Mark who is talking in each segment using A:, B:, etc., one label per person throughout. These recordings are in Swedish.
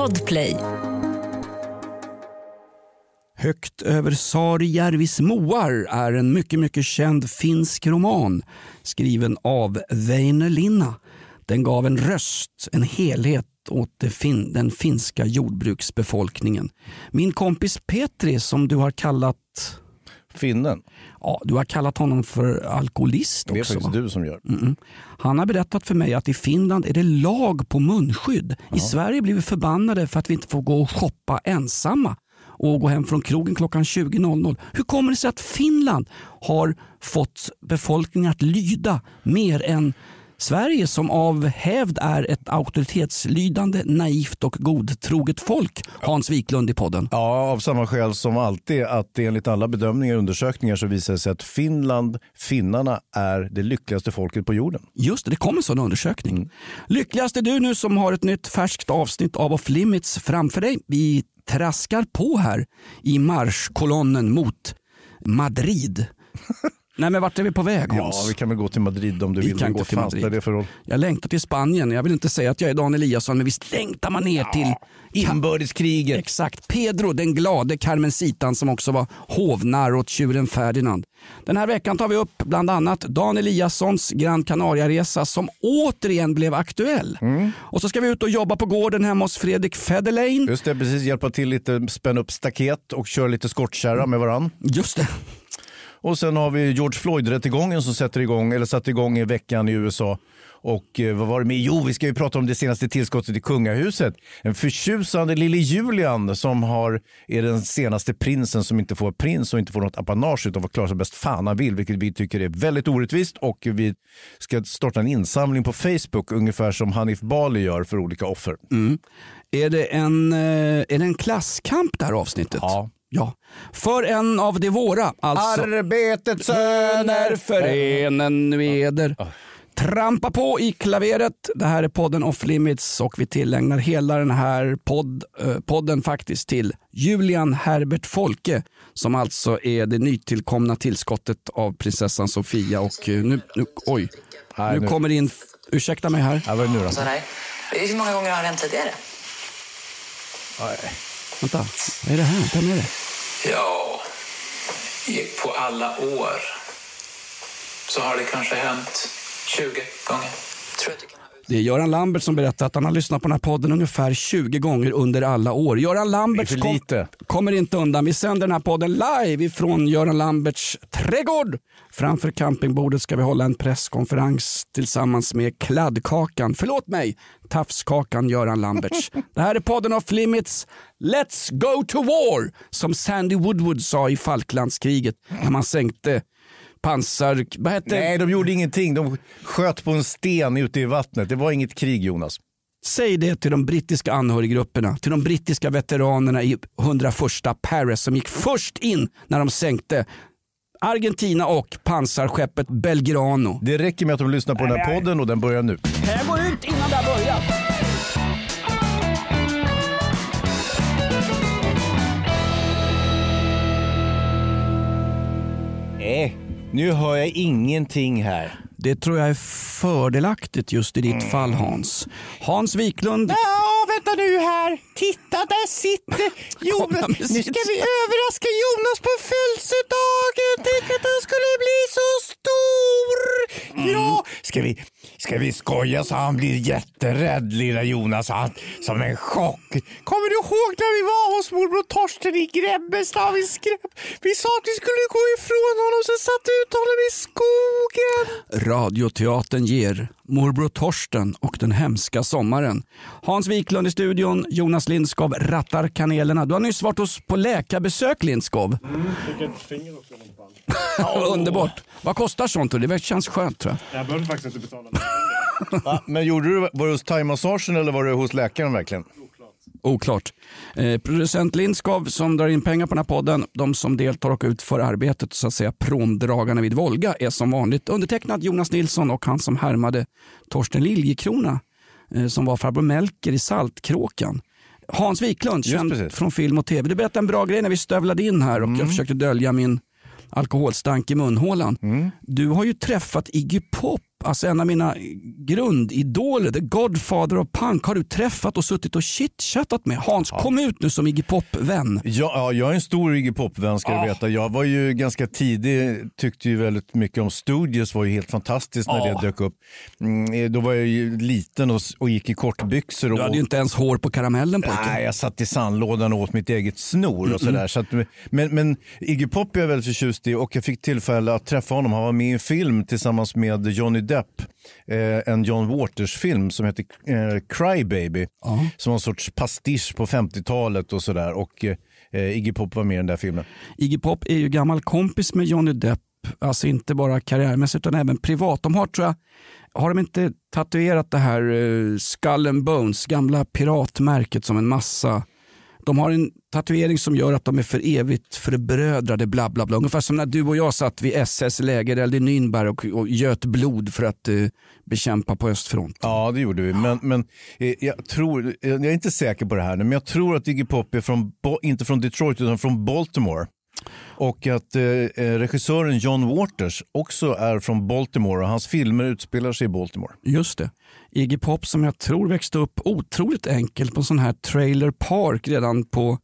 A: Podplay.
B: Högt över Saarijärvis moar är en mycket, mycket känd finsk roman skriven av Väinö Linna. Den gav en röst, en helhet åt fin den finska jordbruksbefolkningen. Min kompis Petri som du har kallat
C: Finnen.
B: Ja, du har kallat honom för alkoholist också.
C: Det är faktiskt
B: va?
C: du som gör.
B: Mm. Han har berättat för mig att i Finland är det lag på munskydd. I Sverige blir vi förbannade för att vi inte får gå och shoppa ensamma och gå hem från krogen klockan 20.00. Hur kommer det sig att Finland har fått befolkningen att lyda mer än Sverige som av hävd är ett auktoritetslydande, naivt och godtroget folk? Hans Wiklund i podden.
C: Ja, av samma skäl som alltid att enligt alla bedömningar och undersökningar så visar det sig att Finland, finnarna, är det lyckligaste folket på jorden.
B: Just det, det kom en sån undersökning. Lyckligast är du nu som har ett nytt färskt avsnitt av Off Limits framför dig. Vi traskar på här i marschkolonnen mot Madrid. Nej men vart är vi på väg Hans?
C: Ja, vi kan väl gå till Madrid om du
B: Vi
C: vill.
B: kan gå till Madrid.
C: det för roll.
B: Jag längtar till Spanien. Jag vill inte säga att jag är Dan Eliasson men visst längtar man ner till
C: Inbördeskriget.
B: Exakt, Pedro den glade Carmencitan som också var hovnarr åt tjuren Ferdinand. Den här veckan tar vi upp bland annat Dan Eliassons Gran Canaria-resa som återigen blev aktuell. Och så ska vi ut och jobba på gården hemma hos Fredrik Federlein.
C: Just det, precis hjälpa till lite, spänna upp staket och köra lite skottkärra med varann.
B: Just det.
C: Och sen har vi George Floyd-rättegången som sätter igång, eller satte igång i veckan i USA. Och eh, vad var det med? Jo, vi ska ju prata om det senaste tillskottet i kungahuset. En förtjusande lille Julian som har, är den senaste prinsen som inte får prins och inte får något apanage utan får klara sig bäst fan han vill, vilket vi tycker är väldigt orättvist. Och vi ska starta en insamling på Facebook, ungefär som Hanif Bali gör för olika offer.
B: Är det en, eh, är det en klasskamp det här avsnittet?
C: Ja.
B: Ja. För en av de våra, alltså.
C: Arbetets
B: Söner förenen veder. Trampa på i klaveret. Det här är podden Off Limits och vi tillägnar hela den här podd, eh, podden faktiskt till Julian Herbert Folke som alltså är det nytillkomna tillskottet av prinsessan Sofia och eh, nu, nu oj,
C: Nej,
B: nu
C: nu-
B: kommer in, ursäkta mig här,
C: Ja, vad är det nu då?
D: Så nej. Hur många gånger har det hänt tidigare?
B: Vänta, vad är det här, vem är det?
E: Ja, på alla år så har det kanske hänt 20 gånger.
D: Tror att
B: det är Göran Lambert som berättar att han har lyssnat på den här podden ungefär 20 gånger under alla år. Göran Lambert
C: lite.
B: kommer inte undan. Vi sänder den här podden live ifrån Göran Lamberts trädgård. Framför campingbordet ska vi hålla en presskonferens tillsammans med kladdkakan, förlåt mig, tafskakan Göran Lamberts. Det här är podden of limits. Let's go to war! Som Sandy Woodward sa i Falklandskriget när man sänkte pansar... Vad hette
C: Nej, de gjorde ingenting. De sköt på en sten ute i vattnet. Det var inget krig, Jonas.
B: Säg det till de brittiska anhöriggrupperna, till de brittiska veteranerna i 101 Paris som gick först in när de sänkte Argentina och pansarskeppet Belgrano.
C: Det räcker med att de lyssnar på den här podden och den börjar nu.
B: Jag går ut innan det har börjat.
C: Nej, nu hör jag ingenting här.
B: Det tror jag är fördelaktigt just i ditt fall Hans. Hans Wiklund,
C: Ja, vänta nu här. Titta, där sitter
B: Jonas. Nu ska vi
C: överraska Jonas på födelsedagen. Tänk att han skulle bli så stor. Ja, ska vi, ska vi skoja så han blir jätterädd, lilla Jonas. Han, som en chock. Kommer du ihåg när vi var hos morbror Torsten i Grebbestad? Vi, vi sa att vi skulle gå ifrån honom, sen satte vi ut honom i skogen.
B: Radioteatern ger Morbror Torsten och den hemska sommaren. Hans Wiklund i studion, Jonas Lindskov rattar kanelerna. Du har nyss varit hos på läkarbesök Lindskov.
F: Fick ett finger också.
B: Underbart. Vad kostar sånt? Det känns skönt tror jag.
F: Jag behövde faktiskt inte betala.
C: Va? Men gjorde du, var du hos thaimassagen eller var du hos läkaren verkligen?
B: Oklart. Eh, producent Lindskov som drar in pengar på den här podden, de som deltar och utför arbetet, så att säga pråmdragarna vid Volga, är som vanligt undertecknad Jonas Nilsson och han som härmade Torsten Liljekrona eh, som var farbror Melker i Saltkråkan. Hans Wiklund, känd från film och tv. Du berättade en bra grej när vi stövlade in här och
C: Mm.
B: jag försökte dölja min alkoholstank i munhålan. Du har ju träffat Iggy Pop alltså en av mina grundidoler, the godfather of punk, har du träffat och suttit och chitchattat med. Hans, kom ut nu som Iggy Pop-vän.
C: Ja, ja, jag är en stor Iggy Pop-vän ska
B: Ja.
C: du veta. Jag var ju ganska tidig, tyckte ju väldigt mycket om Studios, var ju helt fantastiskt när
B: Ja.
C: det dök upp. Mm, då var jag ju liten och, och gick i kortbyxor. Och,
B: Du hade ju inte ens hår på karamellen pojken.
C: Nej, jag satt i sandlådan och åt mitt eget snor och sådär. Så att, men, men Iggy Pop är jag väldigt förtjust i och jag fick tillfälle att träffa honom. Han var med i en film tillsammans med Johnny Depp. Eh, en John Waters-film som heter eh, Cry Baby. Som var en sorts pastisch på 50-talet och sådär. Och eh, Iggy Pop var med i den där filmen.
B: Iggy Pop är ju gammal kompis med Johnny Depp, alltså inte bara karriärmässigt utan även privat. De har, tror jag, har de inte tatuerat det här uh, Skull and Bones, gamla piratmärket som en massa. De har en tatuering som gör att de är för evigt förbrödrade, bla bla bla. Ungefär som när du och jag satt vid SS lägereld i Nürnberg och, och göt blod för att eh, bekämpa på östfronten.
C: Ja, det gjorde vi. Men, men eh, jag, tror, eh, jag är inte säker på det här nu, men jag tror att Iggy Pop är från, inte från Detroit utan från Baltimore. Och att eh, eh, regissören John Waters också är från Baltimore och hans filmer utspelar sig i Baltimore.
B: Just det. Iggy Pop som jag tror växte upp otroligt enkelt på en sån här trailer park redan på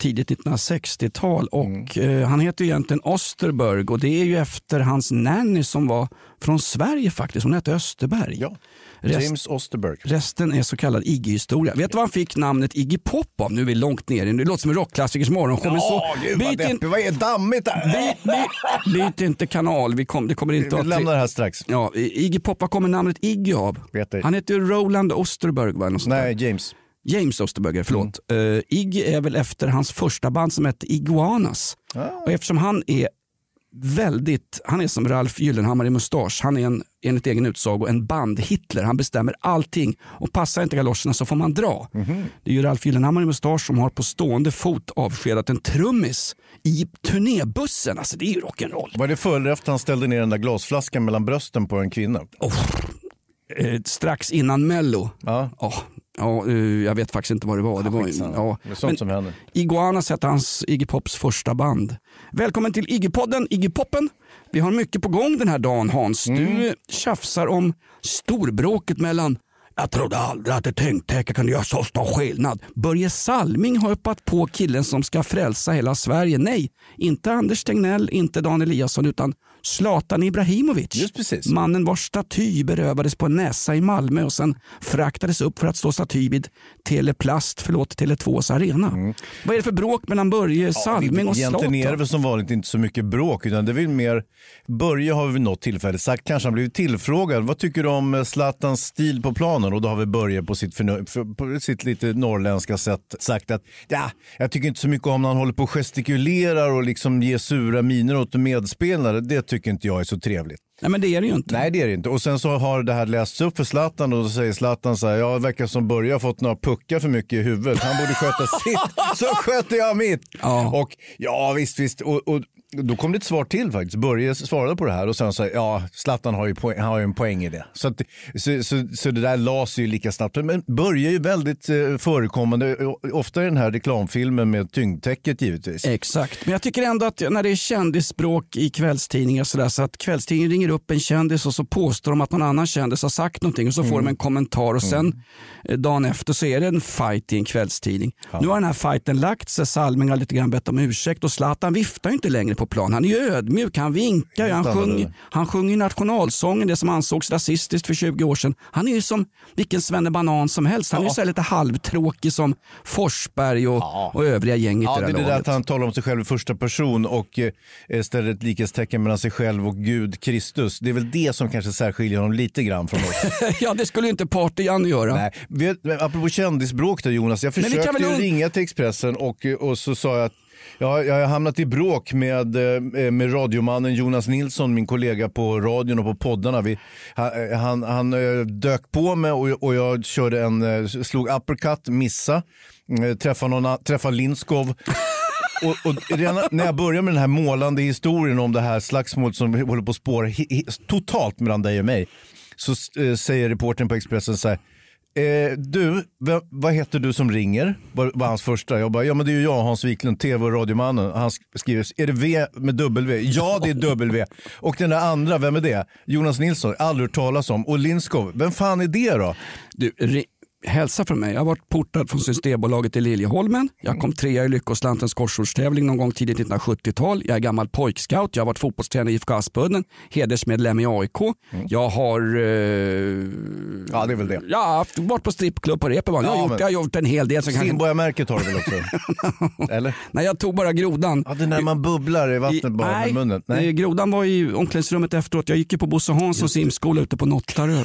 B: tidigt 1960-tal. Och eh, Han heter ju egentligen Osterberg och det är ju efter hans nanny som var från Sverige faktiskt. Hon hette Österberg.
C: Ja.
B: Rest-
C: James Osterberg.
B: Resten är så kallad Iggy-historia. Vet du vad han fick namnet Iggy Pop av? Nu är vi långt ner. Det låter som en rockklassikers morgonshow. så-
C: Åh, gud vad
B: byt, in.
C: Vad är dammigt där?
B: byt, byt, byt inte kanal. Vi kom, det kommer inte
C: Vi
B: att...
C: lämnar det här strax.
B: Ja, Iggy Pop, var kommer namnet Iggy av? Han heter ju Roland Osterberg. Va?
C: Nej, James.
B: James Osterberger, förlåt.
C: Mm.
B: Uh, Iggy är väl efter hans första band som hette Iguanas.
C: Ah.
B: Och eftersom han är väldigt, han är som Ralf Gyllenhammar i mustasch. Han är en, enligt egen utsago en band-Hitler. Han bestämmer allting och passar inte galoscherna så får man dra.
C: Mhm.
B: Det är ju Ralf Gyllenhammar i mustasch som har på stående fot avskedat en trummis i turnébussen. Alltså det är ju rock'n'roll.
C: Var det före eller efter han ställde ner den där glasflaskan mellan brösten på en kvinna?
B: Eh, strax innan Mello.
C: Ja.
B: Ja, ja, eh, jag vet faktiskt inte vad det var. det var ja.
C: Det är sånt som händer.
B: Iguanas hette hans Iggy Pops första band. Välkommen till Iggy-podden, Iggy-poppen. Vi har mycket på gång den här dagen Hans.
C: Mm.
B: Du tjafsar om storbråket mellan jag trodde aldrig att ett tyngdtäcke kunde göra så stor skillnad. Börje Salming har hoppat på killen som ska frälsa hela Sverige. Nej, inte Anders Tegnell, inte Dan Eliasson utan Zlatan Ibrahimovic.
C: Just precis.
B: Mannen vars staty berövades på en näsa i Malmö och sen fraktades upp för att stå staty vid Teleplast, förlåt, Tele2s arena. Vad är det för bråk mellan Börje Salming och
C: Egentligen är det
B: Zlatan?
C: väl som vanligt inte så mycket bråk utan det är väl mer Börje har vi vid något tillfälle sagt, kanske han blivit tillfrågad, vad tycker du om eh, Zlatans stil på planen? Och då har vi Börje på sitt, på sitt lite norrländska sätt sagt att ja, jag tycker inte så mycket om när han håller på och gestikulerar och liksom ger sura miner åt medspelare. Det tycker inte jag är så trevligt.
B: Nej men det är det ju inte.
C: Nej det är det inte. Och sen så har det här lästs upp för Zlatan och då säger Zlatan så här, ja det verkar som Börje har fått några puckar för mycket i huvudet. Han borde sköta sitt, så sköter jag mitt.
B: Ja.
C: Och ja visst visst. Och, och då kom det ett svar till faktiskt. Börje svarade på det här och sen sa ja Zlatan har ju, poäng, har ju en poäng i det. Så, att, så, så, så det där las ju lika snabbt. Men Börje är ju väldigt eh, förekommande, eh, ofta i den här reklamfilmen med tyngdtäcket givetvis.
B: Exakt, men jag tycker ändå att när det är kändisspråk i kvällstidningar så, där, så att kvällstidningen ringer upp en kändis och så påstår de att någon annan kändis har sagt någonting och så får de en kommentar och sen eh, dagen efter så är det en fight i en kvällstidning. Nu har den här fighten lagt sig, Salming har lite grann bett om ursäkt och Zlatan viftar ju inte längre på plan. Han är ju ödmjuk, han vinkar, han,
C: Helt
B: sjung,
C: annorlunda.
B: han sjunger nationalsången, det som ansågs rasistiskt för 20 år sedan. Han är ju som vilken svennebanan som helst. Han är ju så här lite halvtråkig som Forsberg och, och övriga gänget
C: Ja,
B: i
C: det
B: det
C: är
B: här
C: det där
B: laget.
C: att han talar om sig själv i första person och eh, ställer ett likhetstecken mellan sig själv och Gud Kristus. Det är väl det som kanske särskiljer honom lite grann från oss.
B: ja, det skulle ju inte Party-Janne göra.
C: Nej, vet, apropå kändisbråk där Jonas, jag försökte
B: väl
C: ringa till Expressen och, och så sa jag att Ja, jag har hamnat i bråk med, eh, med radiomannen Jonas Nilsson, min kollega på radion och på poddarna. Vi, han han, han eh, dök på mig och, och jag körde en, eh, slog uppercut, missa, eh, träffade, någon, träffade Lindskov. Och, och redan när jag börjar med den här målande historien om det här slagsmålet som håller på att spåra totalt mellan dig och mig så eh, säger reportern på Expressen så här Eh, du, v- vad heter du som ringer? Var, var hans första. Jag bara, ja men det är ju jag, Hans Wiklund, tv och radiomannen. Han skriver, är det V med W? Ja, det är W. Och den där andra, vem är det? Jonas Nilsson, aldrig hört talas om. Och Lindskov, vem fan är det då?
B: Du, ri- hälsa från mig. Jag har varit portad från Systembolaget i Liljeholmen. Jag kom trea i Lyckoslantens korsordstävling någon gång tidigt 1970-tal. Jag är gammal pojkscout. Jag har varit fotbollstränare i IFK Aspudden, hedersmedlem i AIK. Jag har eh,
C: Ja, det är väl det.
B: haft- varit på strippklubb på Reeperbahn. Jag, har
C: Ja,
B: gjort,
C: men-
B: jag har gjort en hel del. Kanske,
C: Simborgarmärket har du väl också? Eller?
B: nej, jag tog bara grodan.
C: Ja, det är när man bubblar i vattnet bara med munnen.
B: Nej.
C: Nej.
B: grodan var i omklädningsrummet efteråt. Jag gick ju på Bosse Hanssons simskola ute på Nottarö.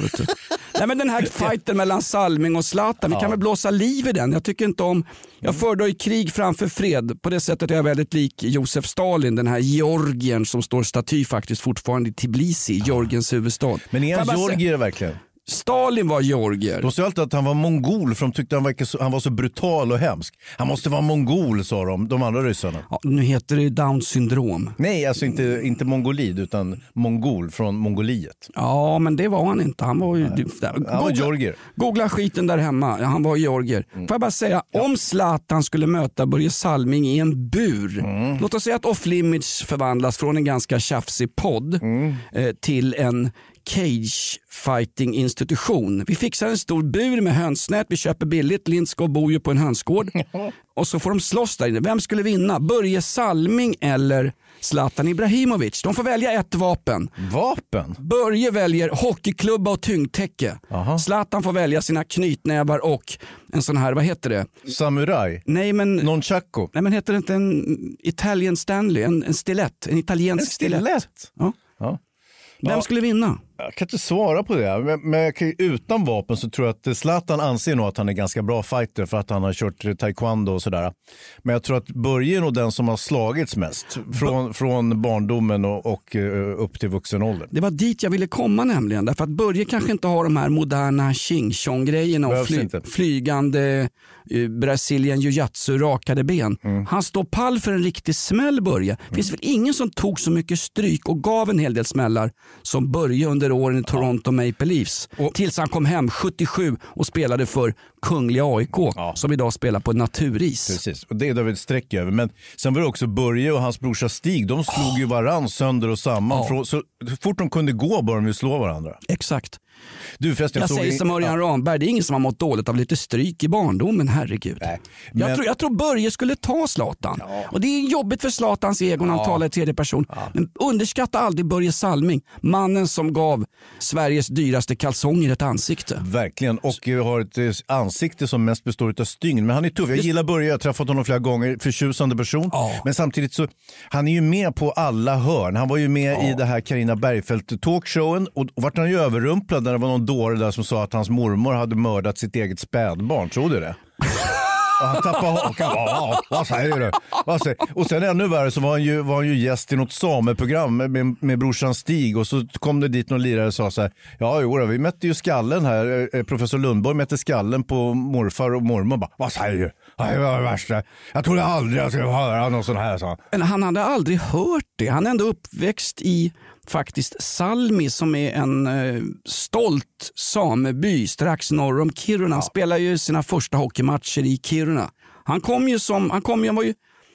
B: Nej, men den här fighten mellan Salming och Zlatan, vi kan väl blåsa liv i den. Jag tycker inte om... Jag
C: Mm.
B: föredrar krig framför fred. På det sättet är jag väldigt lik Josef Stalin, den här Georgien som står staty faktiskt fortfarande i Tbilisi, Georgiens huvudstad.
C: Men är han georgier verkligen?
B: Stalin var georgier.
C: De sa alltid att han var mongol för de tyckte han, verkade så, han var så brutal och hemsk. Han måste vara mongol sa de, de andra ryssarna.
B: Ja, nu heter det down syndrom.
C: Nej, alltså inte, inte mongolid utan mongol från Mongoliet.
B: Ja, men det var han inte. Han var ju... du- där-
C: Han var
B: Googla-
C: georgier.
B: Googla skiten där hemma. Ja, han var georgier. Får jag bara säga, om Zlatan skulle möta Börje Salming i en bur. Låt oss säga att Off Limits förvandlas från en ganska tjafsig podd eh, till en cage fighting institution. Vi fixar en stor bur med hönsnät, vi köper billigt, Lindskov bor ju på en hönsgård. Och så får de slåss där inne. Vem skulle vinna? Börje Salming eller Zlatan Ibrahimovic? De får välja ett vapen.
C: Vapen?
B: Börje väljer hockeyklubba och tyngdtäcke. Zlatan får välja sina knytnävar och en sån här, vad heter det?
C: Samuraj?
B: Nej men,
C: Nonchaco?
B: nej, men heter det inte en Italian Stanley? En, en stilett? En italiensk stilett?
C: Stilett?
B: Ja.
C: Ja.
B: Vem skulle vinna?
C: Jag kan inte svara på det, men, men utan vapen så tror jag att Zlatan anser nog att han är ganska bra fighter för att han har kört taekwondo och sådär. Men jag tror att Börje är nog den som har slagits mest från, från barndomen och, och eh, upp till vuxen ålder.
B: Det var dit jag ville komma nämligen. Därför att Börje kanske inte har de här moderna ching chong grejerna och fly, flygande uh, Brazilian jiu-jitsu, rakade ben.
C: Mm.
B: Han står pall för en riktig smäll Börje. Finns väl ingen som tog så mycket stryk och gav en hel del smällar som Börje under åren i Toronto Maple Leafs. Tills han kom hem 77 och spelade för Kungliga AIK som idag spelar på naturis.
C: Precis, och det är David streck över. Men sen var det också Börje och hans brorsa Stig. De slog ju varann sönder och samman. Från, så fort de kunde gå började de ju slå varandra.
B: Exakt.
C: Du förresten,
B: Jag
C: såg
B: säger som Örjan Ramberg, det är ingen som har mått dåligt av lite stryk i barndomen, herregud.
C: Nej,
B: jag,
C: men-
B: tror, jag tror Börje skulle ta Zlatan. Och det är jobbigt för Zlatans ego när han talar i tredje person. Men underskatta aldrig Börje Salming, mannen som gav Sveriges dyraste kalsonger ett ansikte.
C: Verkligen, och eh, har ett eh, ansikte som mest består av stygn. Men han är tuff. Jag gillar Börje, jag har träffat honom flera gånger. Förtjusande person.
B: Ja.
C: Men samtidigt så, han är ju med på alla hörn. Han var ju med i det här Carina Bergfeldt talkshowen och, och vart han ju överrumplad när det var någon dåre där som sa att hans mormor hade mördat sitt eget spädbarn. Tror du det? Och han tappade hakan. Vad säger du? Vad säger? Och sen ännu värre så var han ju, var han ju gäst i något sameprogram med, med, med brorsan Stig och så kom det dit någon lirare och sa så här. Ja, jo, då, vi mätte ju skallen här. Eh, eh, professor Lundborg mätte skallen på morfar och mormor. Bara, vad säger du? Det var det värsta. Jag trodde aldrig jag skulle höra någon sån här. sa han.
B: Men han hade aldrig hört det. Han är ändå uppväxt i faktiskt Salmi som är en eh, stolt sameby strax norr om Kiruna. Han spelar ju sina första hockeymatcher i Kiruna. Han kom ju som, han kom han var ju,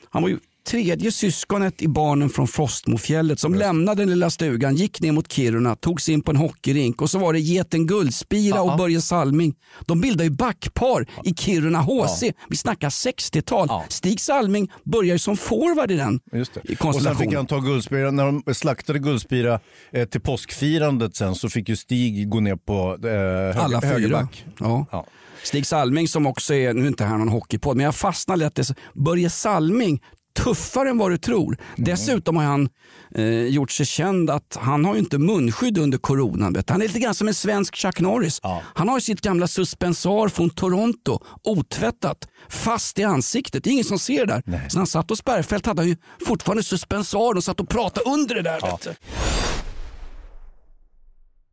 B: han var ju tredje syskonet i barnen från Frostmofjället som lämnade den lilla stugan, gick ner mot Kiruna, tog sig in på en hockeyrink och så var det Geten Guldspira och Börje Salming. De bildade ju backpar i Kiruna HC. Vi snackar 60-tal. Stig Salming börjar ju som forward i den
C: Just det. Och sen fick han ta Guldspira. När de slaktade Guldspira eh, till påskfirandet sen så fick ju Stig gå ner på eh, höger,
B: Alla fyra. Ja.
C: Ja.
B: Stig Salming som också är, nu är inte här någon hockeypodd, men jag fastnar lätt i. Börje Salming, tuffare än vad du tror. Dessutom har han eh, gjort sig känd att han har ju inte munskydd under coronan. Vet. Han är lite grann som en svensk Chuck Norris. Han har ju sitt gamla suspensar från Toronto, otvättat, fast i ansiktet. Det är ingen som ser det där. Så när han satt hos Bergfeldt hade han ju fortfarande suspensar och satt och pratade under det där. du.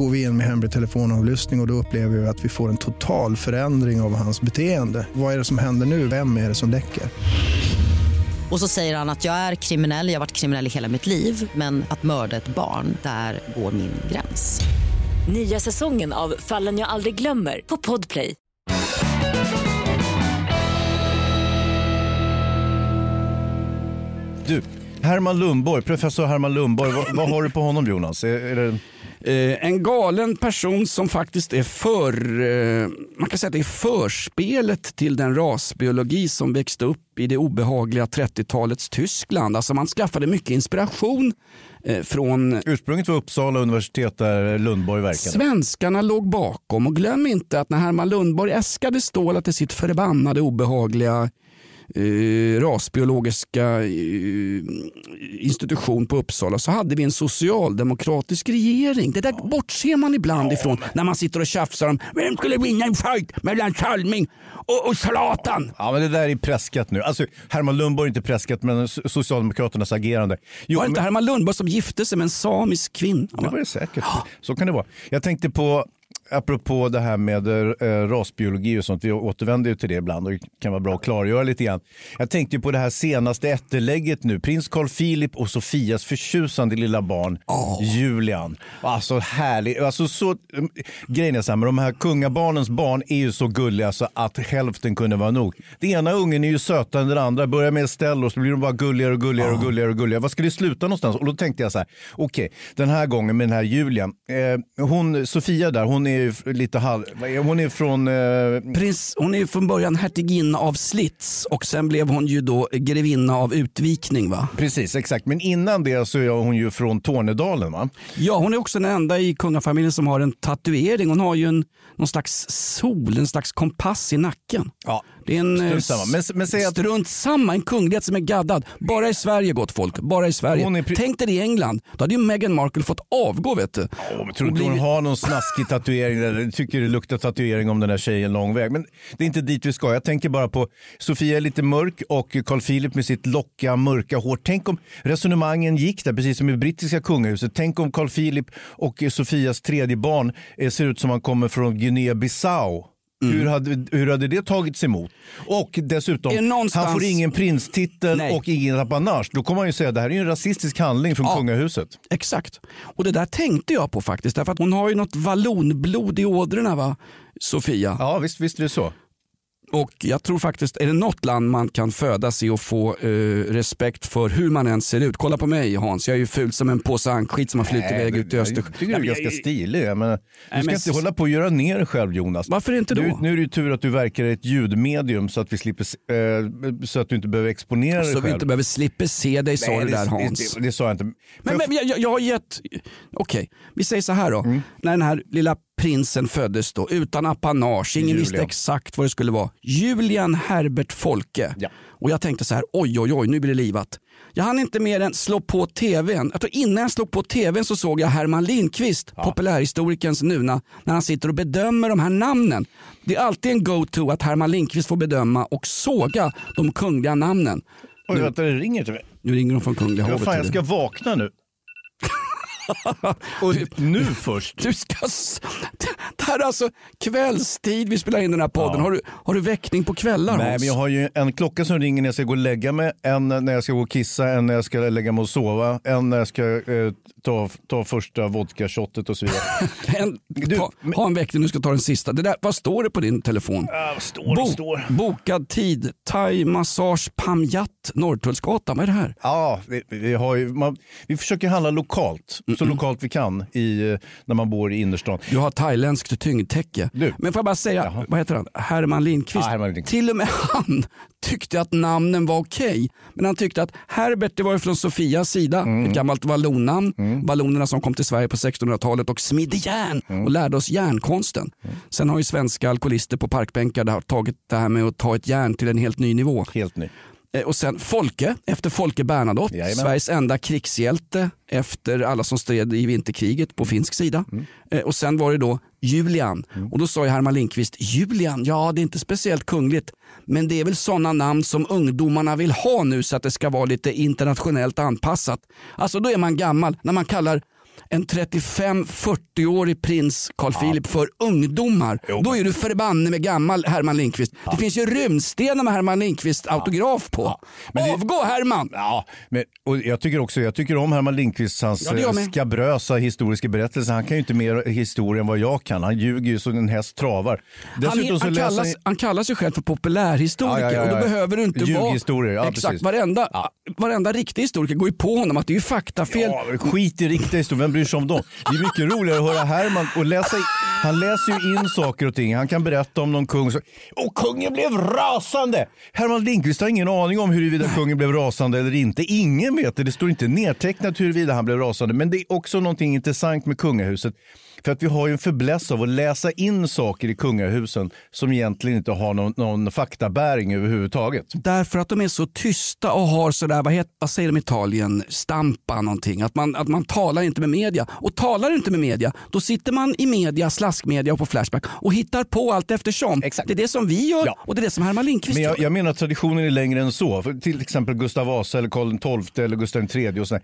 G: Går vi in med hemlig telefonavlyssning och, och då upplever vi att vi får en total förändring av hans beteende. Vad är det som händer nu? Vem är det som läcker?
H: Och så säger han att jag är kriminell, jag har varit kriminell i hela mitt liv men att mörda ett barn, där går min gräns.
I: Nya säsongen av Fallen jag aldrig glömmer på Podplay.
C: Du, Herman Lundborg, professor Herman Lundborg, vad, vad har du på honom Jonas? Är, är det...
B: Eh, en galen person som faktiskt är för, eh, man kan säga att det är förspelet till den rasbiologi som växte upp i det obehagliga 30-talets Tyskland. Alltså man skaffade mycket inspiration eh, från
C: Ursprunget var Uppsala universitet där Lundborg verkade.
B: Svenskarna låg bakom och glöm inte att när Herman Lundborg äskade stålar till sitt förbannade obehagliga eh, rasbiologiska eh, institution på Uppsala så hade vi en socialdemokratisk regering. Det där bortser man ibland ifrån när man sitter och tjafsar om vem skulle vinna en fight mellan Salming och, och Zlatan.
C: Ja, men det där är preskat nu. Alltså, Herman Lundborg är inte preskat, men Socialdemokraternas agerande. Jo,
B: var det inte
C: men-
B: Herman Lundborg som gifte sig med en samisk kvinna?
C: Det var det säkert. Så kan det vara. Jag tänkte på, apropå det här med eh, rasbiologi och sånt, vi återvänder ju till det ibland och det kan vara bra att klargöra lite grann. Jag tänkte på det här senaste ättelägget nu, prins Carl Philip och Sofias förtjusande lilla barn Julian. Alltså härlig, alltså så, mm, grejen är så här, med de här kungabarnens barn är ju så gulliga så att hälften kunde vara nog. Den ena ungen är ju sötare än den andra, börjar med Estelle och så blir de bara gulligare och gulligare och gulligare och gulligare. Vad ska det sluta någonstans? Och då tänkte jag så här, okej, den här gången med den här Julian, eh, hon, Sofia där, hon är ju lite halv, hon är från eh,
B: Prins, hon är från början hertiginna av Slits och sen blev hon ju då grevinna av Utvikning. va?
C: Precis, exakt. Men innan det så är hon ju från Tornedalen va?
B: Ja, hon är också den enda i kungafamiljen som har en tatuering. Hon har ju en, någon slags sol, en slags kompass i nacken.
C: Ja,
B: Det är en, eh,
C: strunt samma. Men, men säg att
B: Strunt samma, en kunglighet som är gaddad. Bara i Sverige gott folk, bara i Sverige.
C: Pri-
B: Tänk dig det i England, då hade ju Meghan Markle fått avgå vet du.
C: Åh, men tror du inte hon
B: blivit-
C: har någon snaskig tatuering? Där? Tycker det luktar tatuering om den här tjejen lång väg. Men det är inte dit vi ska. Jag tänker bara på Sofia är lite mörk och Carl Philip med sitt locka mörka hår. Tänk om resonemangen gick där, precis som i brittiska kungahuset. Tänk om Carl Philip och Sofias tredje barn eh, ser ut som han kommer från Guinea-Bissau.
B: Mm.
C: Hur, hade, hur hade det tagits emot? Och dessutom,
B: någonstans-
C: han får ingen prinstitel
B: Nej.
C: och ingen apanage. Då kommer man ju säga att det här är en rasistisk handling från
B: Ja.
C: kungahuset.
B: Exakt. Och det där tänkte jag på faktiskt. Därför att hon har ju något vallonblod i ådrorna va, Sofia.
C: Ja, visst, visst är det så.
B: Och jag tror faktiskt, är det något land man kan födas i och få eh, respekt för hur man än ser ut. Kolla på mig Hans, jag är ju ful som en påse ankskit som har flyttit iväg ut i Östersjön.
C: Jag tycker du är ganska stilig. Jag menar, du ska
B: men-
C: inte hålla på och göra ner dig själv Jonas.
B: Varför inte då?
C: Du, nu är det ju tur att du verkar i ett ljudmedium så att, vi slipper, eh, så att du inte behöver exponera dig
B: Så
C: själv.
B: vi inte behöver slippa se dig sa du där Hans.
C: Det, det sa jag inte.
B: Men, men jag, jag, jag har gett, okej, vi säger så här då.
C: Mm.
B: När den här lilla prinsen föddes då, utan apanage, ingen visste
C: Julian.
B: exakt vad det skulle vara. Julian Herbert Folke.
C: Ja.
B: Och jag tänkte så här, oj oj oj, nu blir det livat. Jag hann inte mer än slå på tvn. Jag tror innan jag slog på tvn så såg jag Herman Lindqvist, populärhistorikerns Nuna, när han sitter och bedömer de här namnen. Det är alltid en go-to att Herman Lindqvist får bedöma och såga de kungliga namnen.
C: Oj,
B: Nu,
C: vänta, det ringer till mig.
B: nu ringer de från Kungliga
C: Ja,
B: hovet.
C: fan, jag ska vakna nu. Och nu först.
B: Du ska... Det här är alltså kvällstid vi spelar in den här podden.
C: Ja.
B: Har, du, har du väckning på kvällar
C: Nej,
B: Hans?
C: men jag har ju en klocka som ringer när jag ska gå och lägga mig, en när jag ska gå och kissa, en när jag ska lägga mig och sova, en när jag ska eh, ta, ta första vodka-shotet och så vidare.
B: En,
C: Du,
B: ta,
C: men-
B: ha en väckning, du ska ta den sista. Det där, vad står det på din telefon?
C: Ah, vad står det? står.
B: Bokad tid, thai, massage, pamjat, Norrtullsgatan. Vad är det här?
C: Ja, vi, vi, har ju, man, vi försöker handla lokalt, så lokalt vi kan i, när man bor i innerstan.
B: Du har thailändskt tyngdtäcke.
C: Du.
B: Men får jag bara säga,
C: Jaha.
B: vad heter han? Herman Lindqvist.
C: Ja, Herman Lindqvist.
B: Till och med han tyckte att namnen var okej. Men han tyckte att Herbert det var ju från Sofias sida,
C: Mm.
B: ett gammalt vallonnamn. Vallonerna som kom till Sverige på 1600-talet och smidde järn
C: Mm.
B: och lärde oss järnkonsten. Sen har ju svenska alkoholister på parkbänkar tagit det här med att ta ett järn till en helt ny nivå.
C: Helt ny.
B: Eh, Och sen Folke, efter Folke Bernadotte,
C: Jajamän.
B: Sveriges enda krigshjälte efter alla som stred i vinterkriget på finsk sida.
C: Mm.
B: Eh, Och sen var det då Julian. Och då sa ju Herman Lindqvist, Julian, ja det är inte speciellt kungligt, men det är väl sådana namn som ungdomarna vill ha nu så att det ska vara lite internationellt anpassat. Alltså då är man gammal när man kallar en 35-40-årig prins Carl Philip för ungdomar. Då är du förbanne med gammal Herman Lindqvist. Det finns ju rymdstenar med Herman Lindqvist autograf på.
C: Men det-
B: Avgå Herman!
C: Ja, men, och jag tycker också jag tycker om Herman Lindqvists hans
B: Ja, det
C: eh, skabrösa historiska berättelser. Han kan ju inte mer historia än vad jag kan. Han ljuger ju så en häst travar.
B: Han,
C: Dessutom
B: han,
C: läser
B: kallas, han kallar sig själv för populärhistoriker
C: Ja, ja, ja, ja.
B: och då behöver du inte vara...
C: Ja,
B: Exakt,
C: precis.
B: varenda, varenda riktig historiker går ju på honom att det är ju faktafel.
C: Ja, skit i riktiga historier, vem bryr sig om dem? Det är mycket roligare att höra Herman och läsa. Han läser ju in saker och ting. Han kan berätta om någon kung. som- Och kungen blev rasande! Herman Lindqvist har ingen aning om huruvida kungen blev rasande eller inte. Ingen vet det. Det står inte nedtecknat huruvida han blev rasande. Men det är också någonting intressant med kungahuset. För att vi har ju en fäbless av att läsa in saker i kungahusen som egentligen inte har någon, någon faktabäring överhuvudtaget.
B: Därför att de är så tysta och har sådär, vad, heter, vad säger de i Italien, stampa någonting. Att man, att man talar inte med media. Och talar inte med media, då sitter man i media, slaskmedia och på Flashback och hittar på allt eftersom.
C: Exakt.
B: Det är det som vi gör
C: Ja.
B: och det är det som Herman Lindqvist
C: Men jag,
B: gör.
C: jag menar att traditionen är längre än så. För till exempel Gustav Vasa eller Karl XII eller Gustav III och sådär.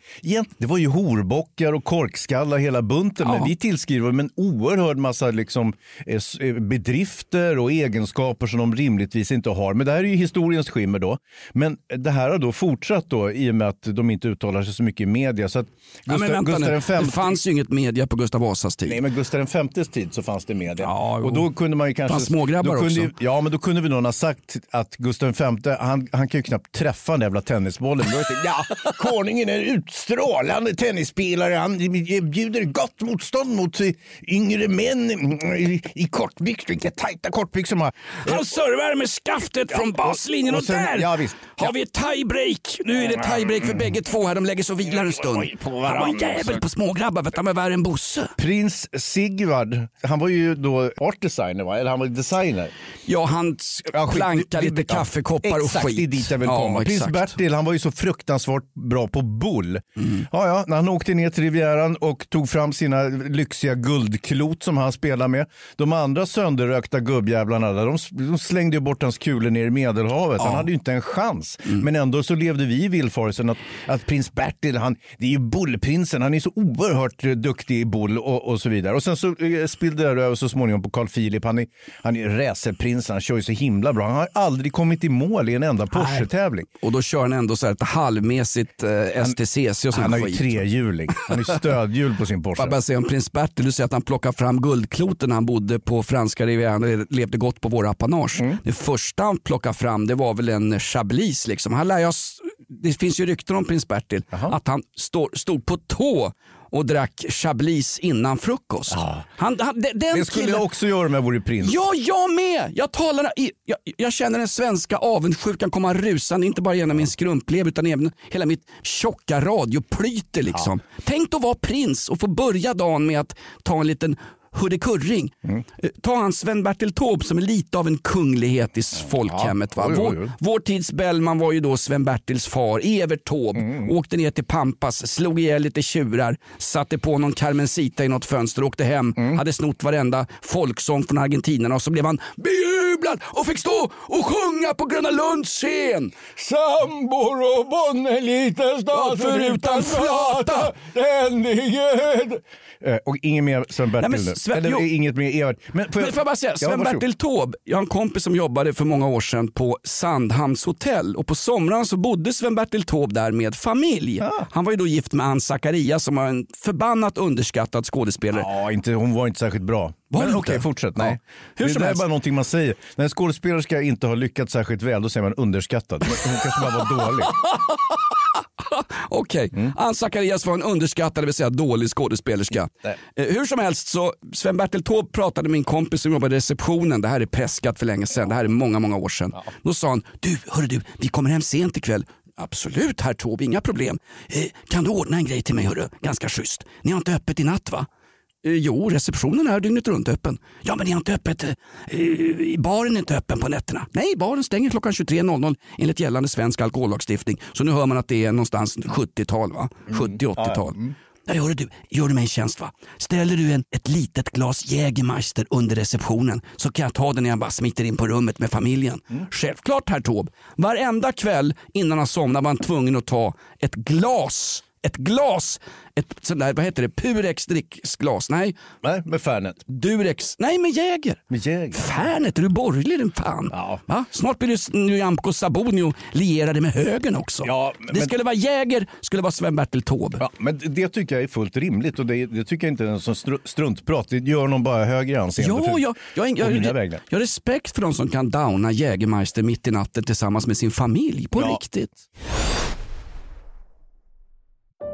C: Det var ju horbockar och korkskallar hela bunten. Men
B: Ja.
C: vi tillskriver dem en oerhörd massa liksom, eh, eh, bedrifter och egenskaper som de rimligtvis inte har. Men det här är ju historiens skimmer då. Men det här har då fortsatt då i och med att de inte uttalar sig så mycket i media. Så att
B: Ja,
C: Gustav,
B: men vänta
C: Gustav V
B: det fanns ju inget media på Gustav Vasas tid.
C: Nej, men Gustav Vs tid så fanns det media.
B: Ja,
C: och då kunde man ju kanske...
B: Fanns smågrabbar
C: kunde,
B: också.
C: Ja, men då kunde vi någon ha sagt att Gustav V, han, han kan ju knappt träffa den jävla tennisbollen. Ja, konungen är utstrålande tennisspelare. Han bjuder gott motstånd mot yngre män i, i kortbyxor. Vilka tajta kortbyxor de har.
B: Han servar med skaftet från baslinjen och,
C: och sen-
B: där
C: ja, visst.
B: har
C: Ja.
B: vi ett tiebreak. Nu är det tiebreak för bägge två här. De lägger sig och vilar en stund. Han var en jävel på smågrabbar. Vet du, han var värre än Bosse.
C: Prins Sigvard, han var ju då art designer, va? eller han var designer.
B: Ja, han
C: Ja, Vi-
B: lite
C: ja,
B: kaffekoppar och
C: exakt,
B: skit.
C: det är dit jag vill
B: Ja,
C: komma. Prins
B: exakt.
C: Bertil han var ju så fruktansvärt bra på bull.
B: Mm.
C: Ja, ja, när han åkte ner till Rivieran och tog fram sina lyxiga guldklot som han spelade med. De andra sönderrökta gubbjävlarna där, de, de slängde ju bort hans kulor ner i Medelhavet. Han hade ju inte en chans.
B: Mm.
C: Men ändå så levde vi i villfarelsen att, att prins Bertil, han, det är ju bullprinsen, han är så oerhört duktig i boll och, och så vidare. Och sen så eh, spillde det över så småningom på Carl Philip. Han är, han är racerprins, han kör ju så himla bra. Han har aldrig kommit i mål i en enda Porsche-tävling.
B: Och då kör han ändå så här ett halvmässigt eh, STCC och sån
C: Han har ju trehjuling. Han har ju stödhjul på sin Porsche.
B: Bara säga om prins Bertil, du säger att han plockade fram guldkloten när han bodde på franska rivieran och levde gott på våra apanage.
C: Mm.
B: Det första han plockade fram det var väl en chablis. Liksom. Han lär s- det finns ju rykten om prins Bertil att han stå, stod på tå och drack chablis innan frukost. Han, han, de- den
C: Det skulle
B: killen-
C: jag också göra om jag vore prins.
B: Ja, jag med! Jag, talar, jag, jag känner den svenska avundsjukan komma rusande, inte bara genom min skrumplever utan även hela mitt tjocka radioplyte. Liksom. Tänk att vara prins och få börja dagen med att ta en liten hurrikurring.
C: Mm.
B: Eh, Ta han Sven-Bertil Taube som är lite av en kunglighet i folkhemmet. Va? Vår, vår tids Bellman var ju då Sven-Bertils far, Evert Taube.
C: Mm.
B: Åkte ner till Pampas, slog ihjäl lite tjurar, satte på någon Carmencita i något fönster, åkte hem,
C: Mm.
B: hade snott varenda folksång från argentinarna och så blev han bejublad och fick stå och sjunga på Gröna Lunds scen.
C: Sambor och bonne liten stad
B: förutan flata.
C: ständighet. Eh, och inget mer Sven-Bertil nu.
B: Sven-
C: Eller
B: jo.
C: inget mer Evert. Men får
B: Men får jag bara säga. Sven-Bertil Taube, jag har en kompis som jobbade för många år sedan på Sandhamns hotell och på somrarna så bodde Sven-Bertil Taube där med familj.
C: Ah.
B: Han var ju då gift med Ann Zacharias som var en förbannat underskattad skådespelare.
C: Ja, inte, hon var inte särskilt bra.
B: Var
C: Men
B: det
C: okej, fortsätt. Nej.
B: Hur
C: det
B: som
C: där är
B: helst.
C: bara någonting man säger. När en skådespelerska inte har lyckats särskilt väl, då säger man underskattad. Hon kanske bara var dålig.
B: Okej,
C: Mm.
B: Ann Zacharias var en underskattad, det vill säga dålig skådespelerska. Eh, hur som helst så, Sven-Bertil Taube pratade med min kompis som jobbade i receptionen, det här är preskat för länge sedan, det här är många, många år sedan. Då sa han, du, hörru du, vi kommer hem sent ikväll. Absolut herr Taube, inga problem. Eh, kan du ordna en grej till mig hörru, ganska schysst. Ni har inte öppet i natt va? Eh, Jo, receptionen är dygnet runt öppen. Ja, men ni har inte öppet. Eh, baren är inte öppen på nätterna. Nej, baren stänger klockan 23.00 enligt gällande svensk alkohollagstiftning. Så nu hör man att det är någonstans 70-tal, va? 70-80-tal. Nej, hörru du, gör du mig en tjänst va? Ställer du en, ett litet glas Jägermeister under receptionen så kan jag ta den när jag bara smiter in på rummet med familjen. Självklart herr Taube. Varenda kväll innan han somnade var han tvungen att ta ett glas ett glas, ett sånt där, vad heter det, Purex dricksglas, nej.
C: Nej, med Fernet.
B: Durex, nej med Jäger.
C: Med Jäger.
B: Fernet, är du borgerlig din fan?
C: Ja.
B: Va? Snart blir du Nyamko Sabuni lierade med högern också.
C: Ja,
B: det
C: men-
B: skulle vara Jäger, skulle vara Sven-Bertil Taube.
C: Ja, men det tycker jag är fullt rimligt och det, det tycker jag inte är en sån stru- struntprat. Det gör någon bara högre anseende
B: Ja,
C: för,
B: jag, jag, jag, jag, jag har respekt för de som kan downa Jägermeister mitt i natten tillsammans med sin familj. På
C: Ja.
B: riktigt.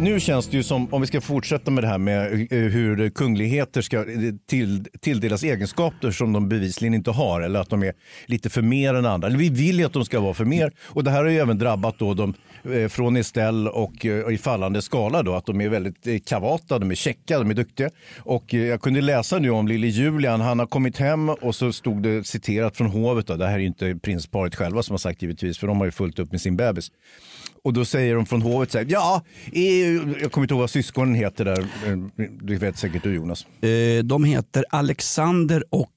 C: Nu känns det ju som, om vi ska fortsätta med det här med eh, hur kungligheter ska eh, till, tilldelas egenskaper som de bevisligen inte har eller att de är lite för mer än andra. Eller vi vill ju att de ska vara för mer och det här har ju även drabbat då de eh, från Estelle och i fallande skala då att de är väldigt kavata, de är käcka, de är duktiga. Och jag kunde läsa nu om lille Julian, han har kommit hem och så stod det citerat från hovet, då. det här är ju inte prinsparet själva som har sagt givetvis för de har ju fullt upp med sin bebis. Och då säger de från hovet så här, ja, eh, jag kommer inte ihåg vad syskonen heter där, du vet säkert du Jonas.
B: Eh, de heter Alexander och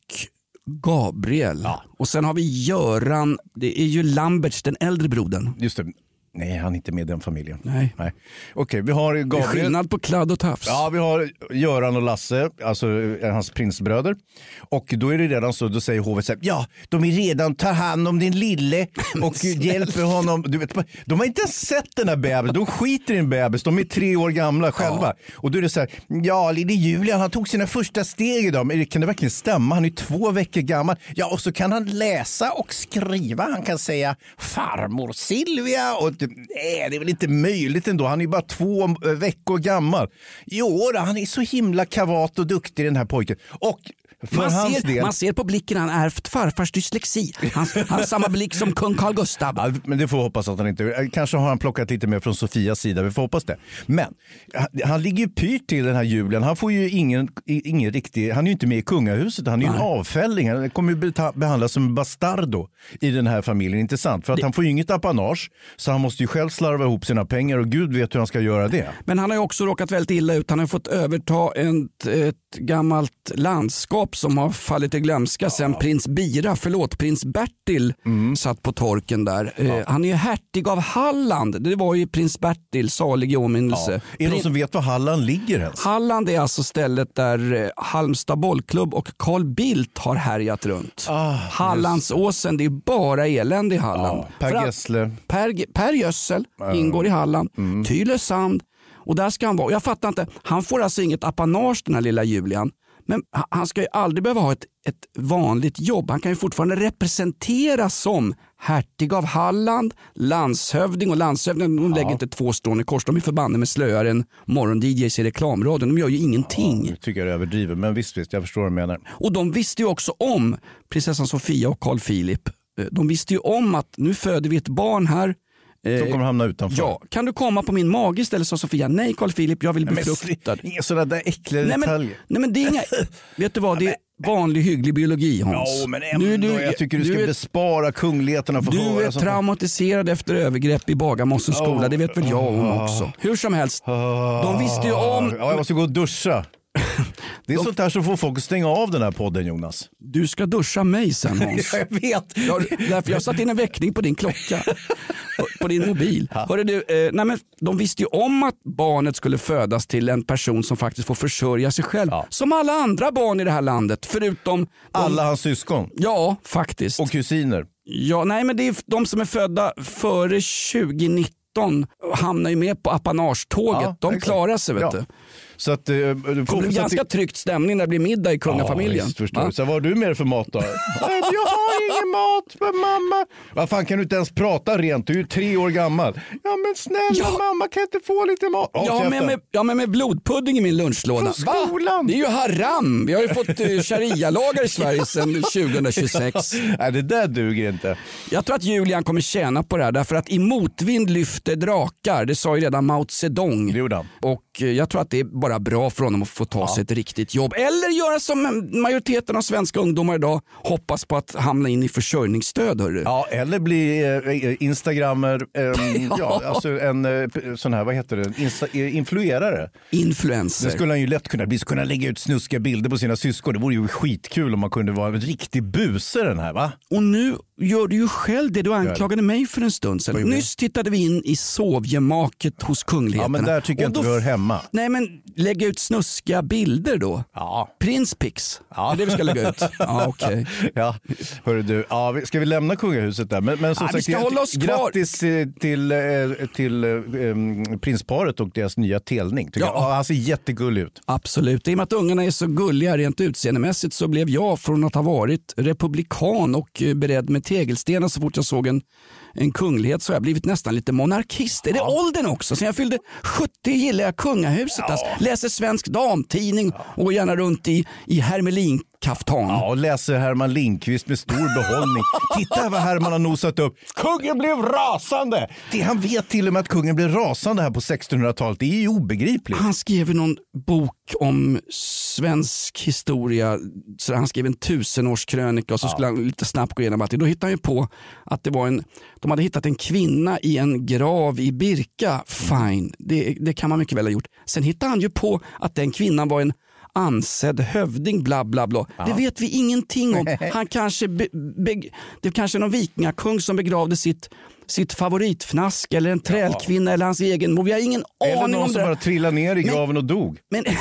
B: Gabriel. Och sen har vi Göran, det är ju Lamberts, den äldre brodern.
C: Just det. Nej, han är inte med i den familjen.
B: Nej.
C: Nej. Okej, vi har
B: Det är
C: Gabriel.
B: skillnad på kladd och tafs.
C: Ja, vi har Göran och Lasse, alltså eh, hans prinsbröder. Och då är det redan så, då säger hovet så här, ja, de är redan tar hand om din lille och hjälper honom. Du vet, de har inte ens sett den här bebisen, de skiter i en bebis, de är tre år gamla själva. Och då är det så här, ja, lille Julian, han tog sina första steg idag, kan det verkligen stämma? Han är två veckor gammal. Ja, och så kan han läsa och skriva. Han kan säga farmor Silvia. Och, nej, det är väl inte möjligt ändå. Han är ju bara två veckor gammal. Jo, han är så himla kavat och duktig den här pojken. Och
B: man ser,
C: del...
B: man ser på blicken han ärvt farfars dyslexi. Han, han har samma blick som kung Carl Gustaf.
C: Ja, men det får hoppas att han inte Kanske har han plockat lite mer från Sofias sida, vi får hoppas det. Men han, ligger ju pyrt till den här julen. Han får ju ingen, ingen riktig, han är ju inte med i kungahuset, han är ju en avfälling. Han kommer ju behandlas som en bastardo i den här familjen, inte sant? För att han får ju inget apanage, så han måste ju själv slarva ihop sina pengar och gud vet hur han ska göra det.
B: Men han har ju också råkat väldigt illa ut. Han har fått överta ett, ett gammalt landskap som har fallit i glömska sen prins Bira, förlåt, prins Bertil
C: Mm.
B: satt på torken där. Eh, Han är ju hertig av Halland. Det var ju prins Bertil, salig i åminnelse.
C: Ja. Är det någon som vet var Halland ligger ens?
B: Halland är alltså stället där eh, Halmstad bollklubb och Carl Bildt har härjat runt. Hallandsåsen, det är bara elände i Halland.
C: Ah, Per
B: För
C: Gessle.
B: Per, per Gössel ingår i Halland.
C: Mm.
B: Tylösand. Och där ska han vara. Jag fattar inte. Han får alltså inget apanage den här lilla Julian. Men ha- han ska ju aldrig behöva ha ett, ett vanligt jobb. Han kan ju fortfarande representeras som hertig av Halland, landshövding och landshövding de lägger inte två strån i kors. De är förbannade med slöare än morgon-DJs i reklamradion. De gör ju ingenting.
C: Nu tycker jag är överdrivet, men visst, visst, jag förstår vad du menar.
B: Och de visste ju också om prinsessan Sofia och Carl Philip. Eh, De visste ju om att nu föder vi ett barn här. Eh,
C: Som kommer hamna utanför.
B: Ja, kan du komma på min mage istället sa Sofia. Nej Carl Philip, jag vill bli befruktad.
C: Inga sådana där äckliga
B: Nej men,
C: detaljer.
B: nej men det är inga, vet du vad, det är vanlig hygglig biologi Hans.
C: Ja, men ändå, jag tycker du, ska
B: är,
C: bespara kungligheterna för
B: du är
C: sånt
B: traumatiserad efter övergrepp i Bagarmossens skola, det vet väl jag om också. Hur som helst, de visste ju om...
C: Ja, jag måste gå och duscha. Det är sånt här som får folk att stänga av den här podden Jonas.
B: Du ska duscha mig sen Hans.
C: Ja, jag vet.
B: Jag, därför jag satt in en väckning på din klocka. På, din mobil. Hörru du, eh, nej men, de visste ju om att barnet skulle födas till en person som faktiskt får försörja sig själv. Som alla andra barn i det här landet. Förutom de,
C: Alla hans syskon
B: Ja, faktiskt.
C: och kusiner.
B: Ja, nej men det är de som är födda före 2019 hamnar ju med på apanagetåget.
C: Ja,
B: de
C: exakt.
B: klarar sig vet
C: Ja.
B: du.
C: Så att, eh,
B: Det
C: får
B: kommer bli
C: hoppas att
B: ganska tryckt stämning när det blir middag i kungafamiljen.
C: Ja, visst, förstår
B: Va?
C: Så vad har du dig för mat då? Jag har ingen mat för mamma. Vad fan kan du inte ens prata rent? Du är ju tre år gammal. Ja men snälla mamma kan jag inte få lite mat? Håll
B: Jag har med, jag har med blodpudding i min lunchlåda.
C: Från skolan.
B: Det är ju haram. Vi har ju fått eh, sharia-lagar i Sverige sedan 2026.
C: Nej det där duger inte.
B: Jag tror att Julian kommer tjäna på det här därför att i motvind lyfter drakar. Det sa ju redan Mao Zedong.
C: Det gjorde han.
B: Och eh, jag tror att det är bara bra för honom att få ta sig ett riktigt jobb. Eller göra som majoriteten av svenska ungdomar idag hoppas på att hamna in i försörjningsstöd. Hörru.
C: Ja, eller bli eh, instagrammer, eh, ja. alltså en eh, sån här, vad heter det, Insta, eh, influerare.
B: Influencer.
C: Det skulle han ju lätt kunna bli, så kunna lägga ut snuskiga bilder på sina syskon. Det vore ju skitkul om man kunde vara en riktig buse den här va?
B: Och nu gör du ju själv det du anklagade mig för en stund sedan. Nyss tittade vi in i sovgemaket hos kungligheterna.
C: Ja, men där tycker jag inte vi hör hemma.
B: Nej men lägga ut snuskiga bilder då.
C: Ja.
B: Prinspix.
C: Ja.
B: Det är det vi ska lägga ut. Ja, okej.
C: Ja, hörru du, ja, vi- ska vi lämna kungahuset där? Men, men som
B: Ja, vi
C: sagt,
B: ska hålla oss kvar.
C: grattis eh, till, till em, prinsparet och deras nya telning.
B: Ja.
C: jag. Ja, han ser jättegullig ut.
B: Absolut. I och med att ungarna är så gulliga rent utseendemässigt så blev jag från att ha varit republikan och eh, beredd med tegelstenar så fort jag såg en, en kunglighet så har jag blivit nästan lite monarkist. Är det åldern också? Sen jag fyllde 70 gillar jag kungahuset. Alltså. Läser Svensk Damtidning och gärna runt i, i hermelinkaftan.
C: Ja, och läser Herman Lindqvist med stor behållning. Titta här vad Herman har nosat upp. Kungen blev rasande! Det, han vet till och med att kungen blev rasande här på 1600-talet. Det är ju obegripligt.
B: Han skrev ju någon bok om svensk historia. Så han skrev en tusenårskrönika och så skulle han lite snabbt gå igenom allt. Då hittade han ju på att det var en, de hade hittat en kvinna i en grav i Birka. Fine, det, det kan man mycket väl ha gjort. Sen hittade han ju på att den kvinnan var en ansedd hövding bla bla bla. Det vet vi ingenting om. Han kanske be, be, det kanske är någon vikingakung som begravde sitt sitt favoritfnask eller en trälkvinna eller hans egen mor. Vi har ingen
C: Eller
B: aning
C: någon
B: om
C: som
B: det.
C: bara trillade ner i graven och dog.
B: Men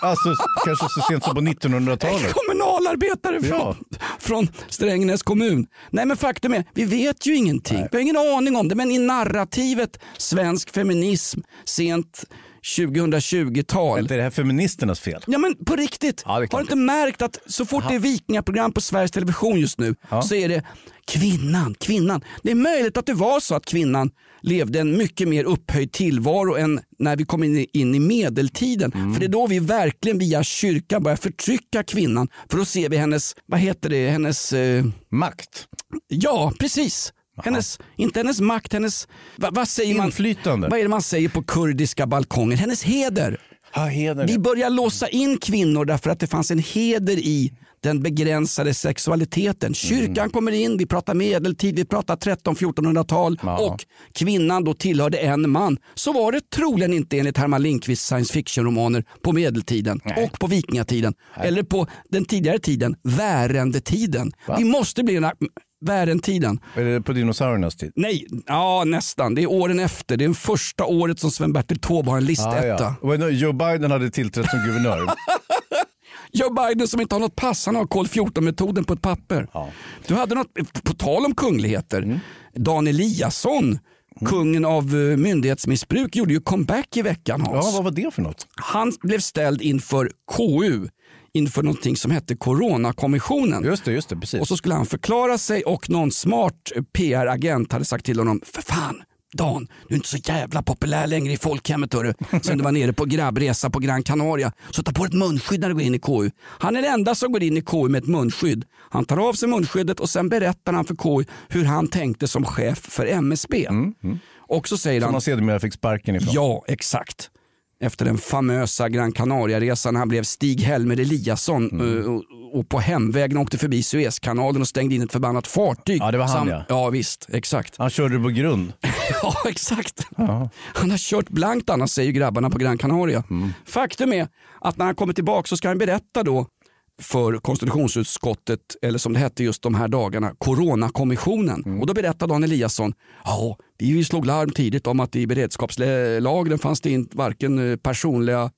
C: Alltså kanske så sent som på 1900-talet.
B: kommunalarbetare från, från Strängnäs kommun. Nej men faktum är, vi vet ju ingenting. Vi har ingen aning om det. Men i narrativet svensk feminism sent 2020-tal.
C: Är det här feministernas fel?
B: Ja men på riktigt.
C: Ja,
B: har du inte märkt att så fort det är vikingaprogram på Sveriges Television just nu så är det kvinnan, kvinnan. Det är möjligt att det var så att kvinnan levde en mycket mer upphöjd tillvaro än när vi kom in i, in i medeltiden.
C: Mm.
B: För det är då vi verkligen via kyrkan börjar förtrycka kvinnan. För då ser vi hennes, vad heter det, hennes... Eh...
C: Makt?
B: Ja, precis. Hennes, inte hennes makt, hennes, vad, vad säger man?
C: Inflytande.
B: Vad är det man säger på kurdiska balkonger? Hennes heder.
C: Ja, heder.
B: Vi börjar låsa in kvinnor därför att det fanns en heder i den begränsade sexualiteten. Kyrkan
C: Mm.
B: kommer in, vi pratar medeltid, vi pratar 13-1400-tal och kvinnan då tillhörde en man. Så var det troligen inte enligt Herman Lindqvists science fiction-romaner på medeltiden och på vikingatiden. Eller på den tidigare tiden, värendetiden. Vi måste bli en Värentiden.
C: Är det på dinosauriernas tid?
B: Nej, ja nästan. Det är åren efter. Det är första året som Sven-Bertil Taube har en listetta.
C: Ah, ja. Joe Biden hade tillträtt som guvernör.
B: Joe Biden som inte har något pass, han har kol 14-metoden på ett papper. Du hade något, på tal om kungligheter,
C: Mm.
B: Dan Eliasson, kungen av eh, myndighetsmissbruk, gjorde ju comeback i veckan Hans.
C: Ja, vad var det för något?
B: Han blev ställd inför KU, inför någonting som hette Coronakommissionen.
C: Just det, just det, precis.
B: Och så skulle han förklara sig och någon smart PR-agent hade sagt till honom, för fan, Dan, du är inte så jävla populär längre i folkhemmet hörru. Sen du var nere på grabbresa på Gran Canaria. Så ta på ett munskydd när du går in i KU. Han är den enda som går in i KU med ett munskydd. Han tar av sig munskyddet och sen berättar han för KU hur han tänkte som chef för MSB. Och så säger
C: Som
B: han...
C: man sedermera fick sparken ifrån.
B: Ja, exakt. Efter den famösa Gran Canaria-resan han blev Stig-Helmer Eliasson
C: Mm.
B: eh, och, och på hemvägen åkte förbi Suezkanalen och stängde in ett förbannat fartyg.
C: Ja, det var han, ja.
B: Ja, visst. Exakt.
C: Han körde på grund.
B: ja, exakt. Han har kört blankt annars säger grabbarna på Gran Canaria.
C: Mm.
B: Faktum är att när han kommer tillbaka så ska han berätta då för konstitutionsutskottet, eller som det hette just de här dagarna, Coronakommissionen.
C: Mm.
B: Och då berättar Dan Eliasson, ja, vi slog larm tidigt om att i beredskapslagen fanns det inte varken eh, personliga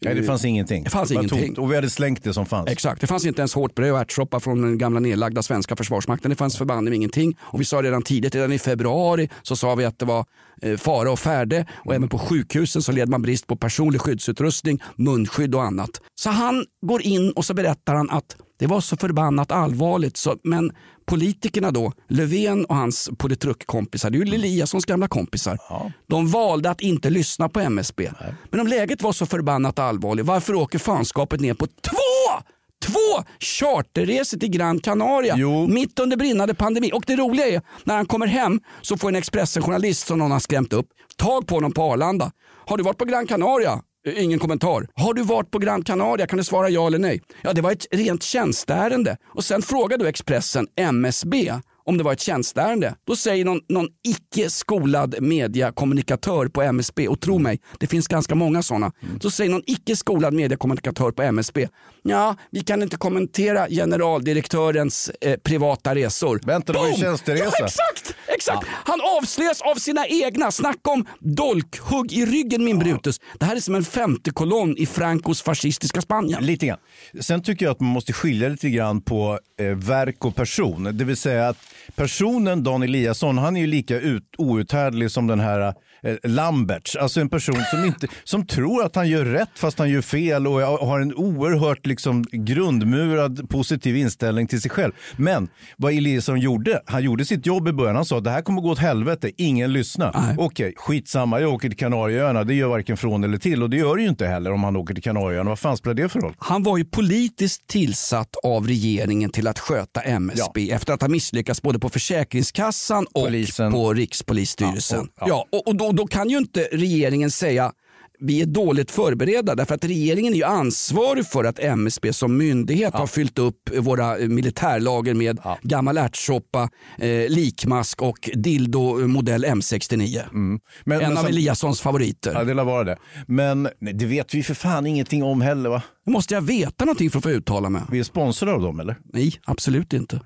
C: Nej, det fanns ingenting.
B: Det fanns
C: var
B: ingenting.
C: tomt. Och vi hade slängt det som fanns.
B: Exakt, det fanns inte ens hårt bröd och ärtsoppa från den gamla nedlagda svenska försvarsmakten. Det fanns förbanne ingenting. Och vi sa redan tidigt, redan i februari, så sa vi att det var eh, fara och färde. Och även på sjukhusen så led man brist på personlig skyddsutrustning, munskydd och annat. Så han går in och så berättar han att det var så förbannat allvarligt. Så, men politikerna då, Löfven och hans politrukkompisar, det är ju Eliassons gamla kompisar. De valde att inte lyssna på MSB. Men om läget var så förbannat allvarligt, varför åker fanskapet ner på två Två charterresor till Gran Canaria mitt under brinnande pandemi. Och det roliga är, när han kommer hem så får en Expressen-journalist som någon har skrämt upp tag på honom på Arlanda. Har du varit på Gran Canaria? Eh, Ingen kommentar. Har du varit på Gran Canaria? Kan du svara ja eller nej? Ja, det var ett rent tjänsteärende. Och sen frågar du Expressen MSB om det var ett tjänsteärende. Då säger någon, någon icke skolad mediakommunikatör på MSB, och tro mig, det finns ganska många sådana. Då säger någon icke skolad mediekommunikatör på MSB, ja, vi kan inte kommentera generaldirektörens eh, privata resor.
C: Vänta, det var ju tjänsteresa.
B: Ja, exakt! Exakt. Han avslöjas av sina egna. Snacka om dolkhugg i ryggen min Brutus. Det här är som en femte kolonn i Francos fascistiska Spanien.
C: Lite grann. Sen tycker jag att man måste skilja lite grann på eh, verk och person. Det vill säga att personen Dan Eliasson, han är ju lika ut, outhärdlig som den här Lamberts. Alltså en person som, inte, som tror att han gör rätt fast han gör fel och har en oerhört liksom, grundmurad positiv inställning till sig själv. Men vad Eliasson gjorde, han gjorde sitt jobb i början. Han sa att det här kommer gå åt helvete, ingen lyssnar. Okej, skitsamma, jag åker till Kanarieöarna. Det gör varken från eller till och det gör det ju inte heller om han åker till Kanarieöarna. Vad fan spelar det för roll?
B: Han var ju politiskt tillsatt av regeringen till att sköta MSB efter att ha misslyckats både på Försäkringskassan och på Rikspolisstyrelsen.
C: Ja,
B: Ja,
C: och-
B: och, och då, då kan ju inte regeringen säga vi är dåligt förberedda därför att regeringen är ju ansvarig för att MSB som myndighet har fyllt upp våra militärlager med gammal ärtsoppa, eh, likmask och dildo modell M69.
C: Mm. Men-
B: en
C: men
B: av Eliassons favoriter.
C: Ja, det lär vara det. Men det vet vi för fan ingenting om heller va?
B: Måste jag veta någonting för att få uttala mig?
C: Vi är sponsrade av dem eller?
B: Nej, absolut inte.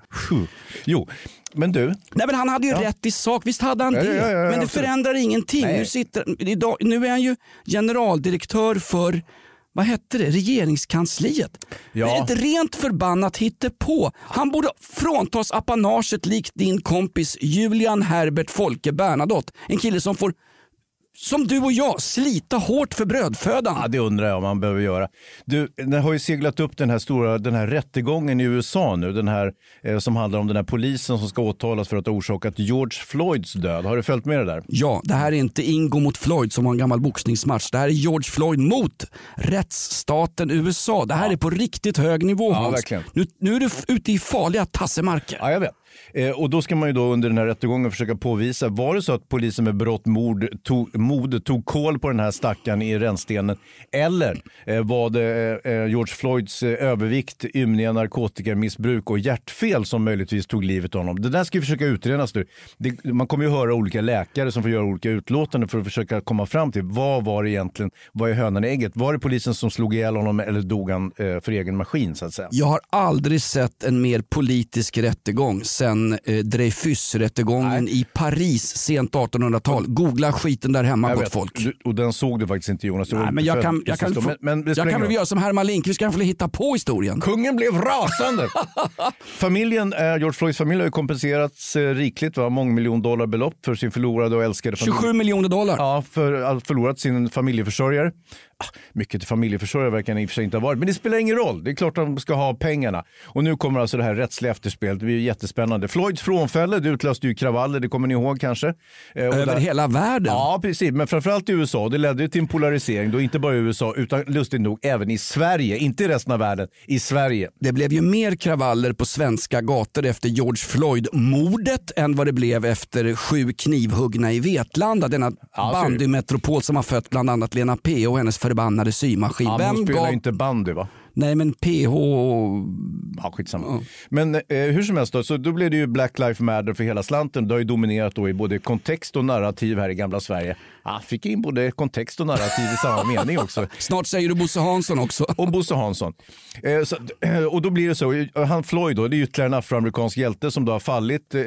C: Jo, men du.
B: Nej men han hade ju rätt i sak, visst hade han
C: Ja,
B: det.
C: ja, ja, ja,
B: men det förändrar ingenting.
C: Nej.
B: Nu, sitter, idag, nu är han ju generaldirektör för vad hette det? Regeringskansliet.
C: Ja.
B: Det är ett rent förbannat hittepå. Han borde fråntas apanaget likt din kompis Julian Herbert Folke Bernadotte. En kille som får, som du och jag, slita hårt för brödfödan.
C: Ja, det undrar jag om man behöver göra. Du, det har ju seglat upp den här stora den här rättegången i USA nu. Den här eh, som handlar om den här polisen som ska åtalas för att ha orsakat George Floyds död. Har du följt med det där?
B: Ja, det här är inte Ingo mot Floyd som var en gammal boxningsmatch. Det här är George Floyd mot rättsstaten USA. Det här är på riktigt hög nivå
C: Ja,
B: Hans.
C: verkligen.
B: Nu, nu är du ute i farliga tassemarker.
C: Ja, jag vet. Eh, och då ska man ju då under den här rättegången försöka påvisa, var det så att polisen med berått mord tog, mod tog koll på den här stackaren i rännstenen? Eller eh, var det eh, eh, George Floyds eh, övervikt, ymniga narkotikamissbruk och hjärtfel som möjligtvis tog livet av honom? Det där ska vi försöka utredas nu. Det, man kommer ju höra olika läkare som får göra olika utlåtanden för att försöka komma fram till vad var det egentligen, vad är hönan i ägget? Var det polisen som slog ihjäl honom eller dog han eh, för egen maskin så att säga?
B: Jag har aldrig sett en mer politisk rättegång sen eh, Dreyfus-rättegången i Paris sent 1800-tal. Googla skiten där hemma
C: Jag
B: gott
C: vet.
B: folk.
C: Du- Och den såg du faktiskt inte Jonas.
B: Nej, men jag kan, jag kan, få,
C: men, men
B: jag kan väl göra som Herman Lindqvist, kan få hitta på historien.
C: Kungen blev rasande! Familjen, eh, George Floyds familj har ju kompenserats eh, rikligt, va? mångmiljondollarbelopp för sin förlorade och älskade familj.
B: 27 miljoner dollar.
C: Ja, för att förlorat sin familjeförsörjare. Mycket till familjeförsörjare verkar det i och för sig inte ha varit, men det spelar ingen roll. Det är klart att de ska ha pengarna. Och nu kommer alltså det här rättsliga efterspelet. Det blir jättespännande. Floyds frånfälle, det utlöste ju kravaller, det kommer ni ihåg kanske? Eh,
B: Över
C: där-
B: hela världen.
C: Ja, precis. Men framförallt i USA. Det ledde till en polarisering, då inte bara i USA, utan lustigt nog även i Sverige. Inte i resten av världen, i Sverige.
B: Det blev ju mer kravaller på svenska gator efter George Floyd-mordet än vad det blev efter sju knivhuggna i Vetlanda. Denna
C: Ja, så är det.
B: bandymetropol som har fött bland annat Lena PH och hennes förbannade symaskin.
C: Ja, men hon
B: Vem
C: spelar
B: gav...
C: inte bandy va?
B: Nej men PH...
C: Ja, skitsamma. Men eh, hur som helst, då, så då blev det ju Black Lives Matter för hela slanten. Det har ju dominerat då i både kontext och narrativ här i gamla Sverige. Ah, fick in både kontext och narrativ i samma mening också.
B: Snart säger du Bosse Hansson också.
C: Och Bosse Hansson. Eh, så, eh, och då blir det så, eh, han Floyd då, det är ytterligare en afroamerikansk hjälte som då har fallit eh,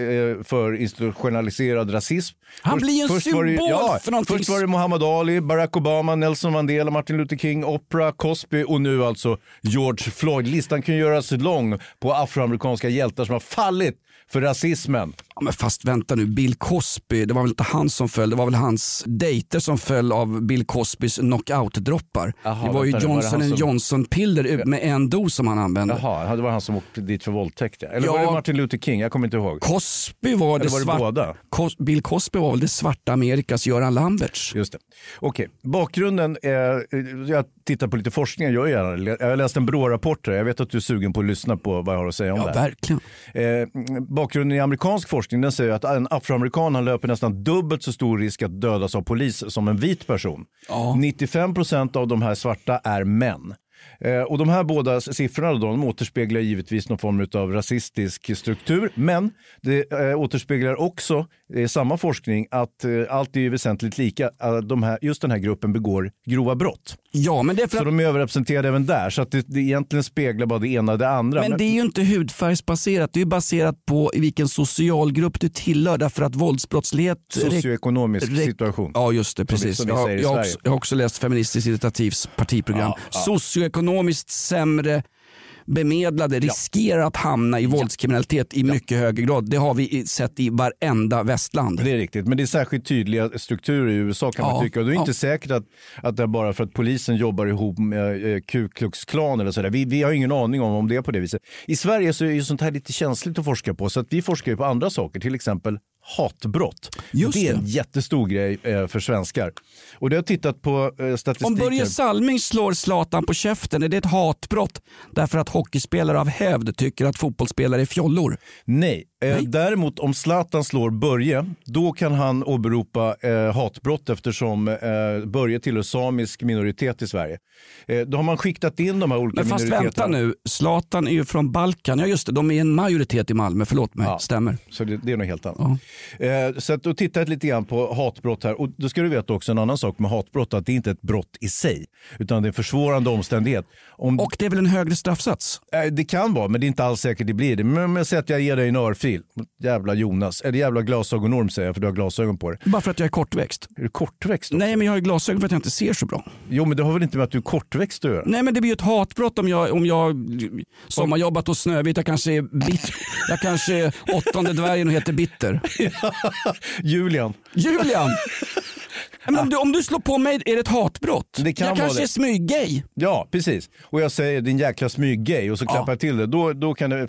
C: för institutionaliserad rasism.
B: Han blir ju en
C: det,
B: symbol
C: ja,
B: för någonting.
C: Först var det Muhammad Ali, Barack Obama, Nelson Mandela, Martin Luther King, Oprah, Cosby och nu alltså George Floyd. Listan kan göras lång på afroamerikanska hjältar som har fallit för rasismen.
B: Ja, men fast vänta nu, Bill Cosby, det var väl inte han som föll, det var väl hans dejter som föll av Bill Cosbys knockout-droppar. Det var ju
C: vänta var
B: Johnson
C: han som-
B: Johnson-piller med en dos som han använde.
C: Jaha, det var han som åkte dit för våldtäkt. Eller
B: Ja.
C: var det Martin Luther King? Jag kommer inte ihåg.
B: Cosby var det,
C: var det
B: svart-
C: båda?
B: Cos- Bill Cosby var väl det svarta Amerikas Göran Lamberts.
C: Just det. Okej, bakgrunden är, jag tittar på lite forskning, jag gör gärna. Jag har läst en BRÅ-rapport jag vet att du är sugen på att lyssna på vad jag har att säga om
B: Ja,
C: det här.
B: verkligen.
C: Eh, bakgrunden i amerikansk forskning den säger att en afroamerikan han löper nästan dubbelt så stor risk att dödas av polis som en vit person. 95 procent av de här svarta är män. Eh, och de här båda siffrorna då, de återspeglar givetvis någon form av rasistisk struktur. Men det eh, återspeglar också eh, samma forskning att eh, allt är väsentligt lika. Eh, de här, just den här gruppen begår grova brott.
B: Ja, men det är för
C: Så
B: att,
C: de är överrepresenterade även där. Så att det, det egentligen speglar bara det ena och det andra.
B: men det är ju inte hudfärgsbaserat, det är baserat på vilken socialgrupp du tillhör därför att våldsbrottslighet
C: Socioekonomisk
B: Rek-
C: situation.
B: Ja just det,
C: Som vi-
B: precis.
C: som vi
B: jag, jag, också, jag har också läst Feministiskt initiativs partiprogram.
C: Ja, ja.
B: Socioekonomiskt sämre bemedlade riskerar att hamna i våldskriminalitet i mycket högre grad. Det har vi sett i varenda västland.
C: Det är riktigt, men det är särskilt tydliga strukturer i USA kan man tycka. Och det är inte säkert att, att det är bara för att polisen jobbar ihop med eh, Ku Klux Klan eller sådär. Vi, vi har ingen aning om om det är på det viset. I Sverige så är ju sånt här lite känsligt att forska på, så att vi forskar ju på andra saker, till exempel hatbrott.
B: Just
C: det är en jättestor grej eh, för svenskar. Och det har tittat på eh, statistik.
B: Om Börje. Salming slår Zlatan på käften, är det ett hatbrott därför att hockeyspelare av hävd tycker att fotbollsspelare är fjollor?
C: Nej, Eh, däremot om Zlatan slår Börje, då kan han åberopa eh, hatbrott eftersom eh, Börje tillhör samisk minoritet i Sverige. Eh, då har man skiktat in de här olika
B: Men fast
C: minoriteterna.
B: vänta nu, Zlatan är ju från Balkan. Ja just det, de är en majoritet i Malmö. Förlåt mig, stämmer.
C: Så det, det är något helt annat. Eh, så att då tittar jag lite grann på hatbrott här. Och då ska du veta också en annan sak med hatbrott, att det inte är ett brott i sig, utan det är en försvårande omständighet. Om,
B: och det är väl en högre straffsats?
C: Eh, det kan vara, men det är inte alls säkert det blir det. Men om jag säger att jag ger dig en örfil, jävla Jonas, eller jävla glasögonorm säger jag för du har glasögon på dig.
B: Bara för att jag är kortväxt.
C: Är du kortväxt?
B: Nej, men jag har glasögon för att jag inte ser så bra.
C: Jo, men det har väl inte med att du är kortväxt att göra?
B: Nej, men det blir ju ett hatbrott om jag, om jag sommarjobbat hos Snövit. Jag kanske är, bit, jag kanske är åttonde dvärgen och heter Bitter.
C: Julian.
B: Julian! Men om, du, om du slår på mig, är det ett hatbrott?
C: Det kan
B: jag kanske
C: det.
B: är smyggay.
C: Ja, precis. Och jag säger din jäkla smyggay och så klappar jag till det. Då, då kan det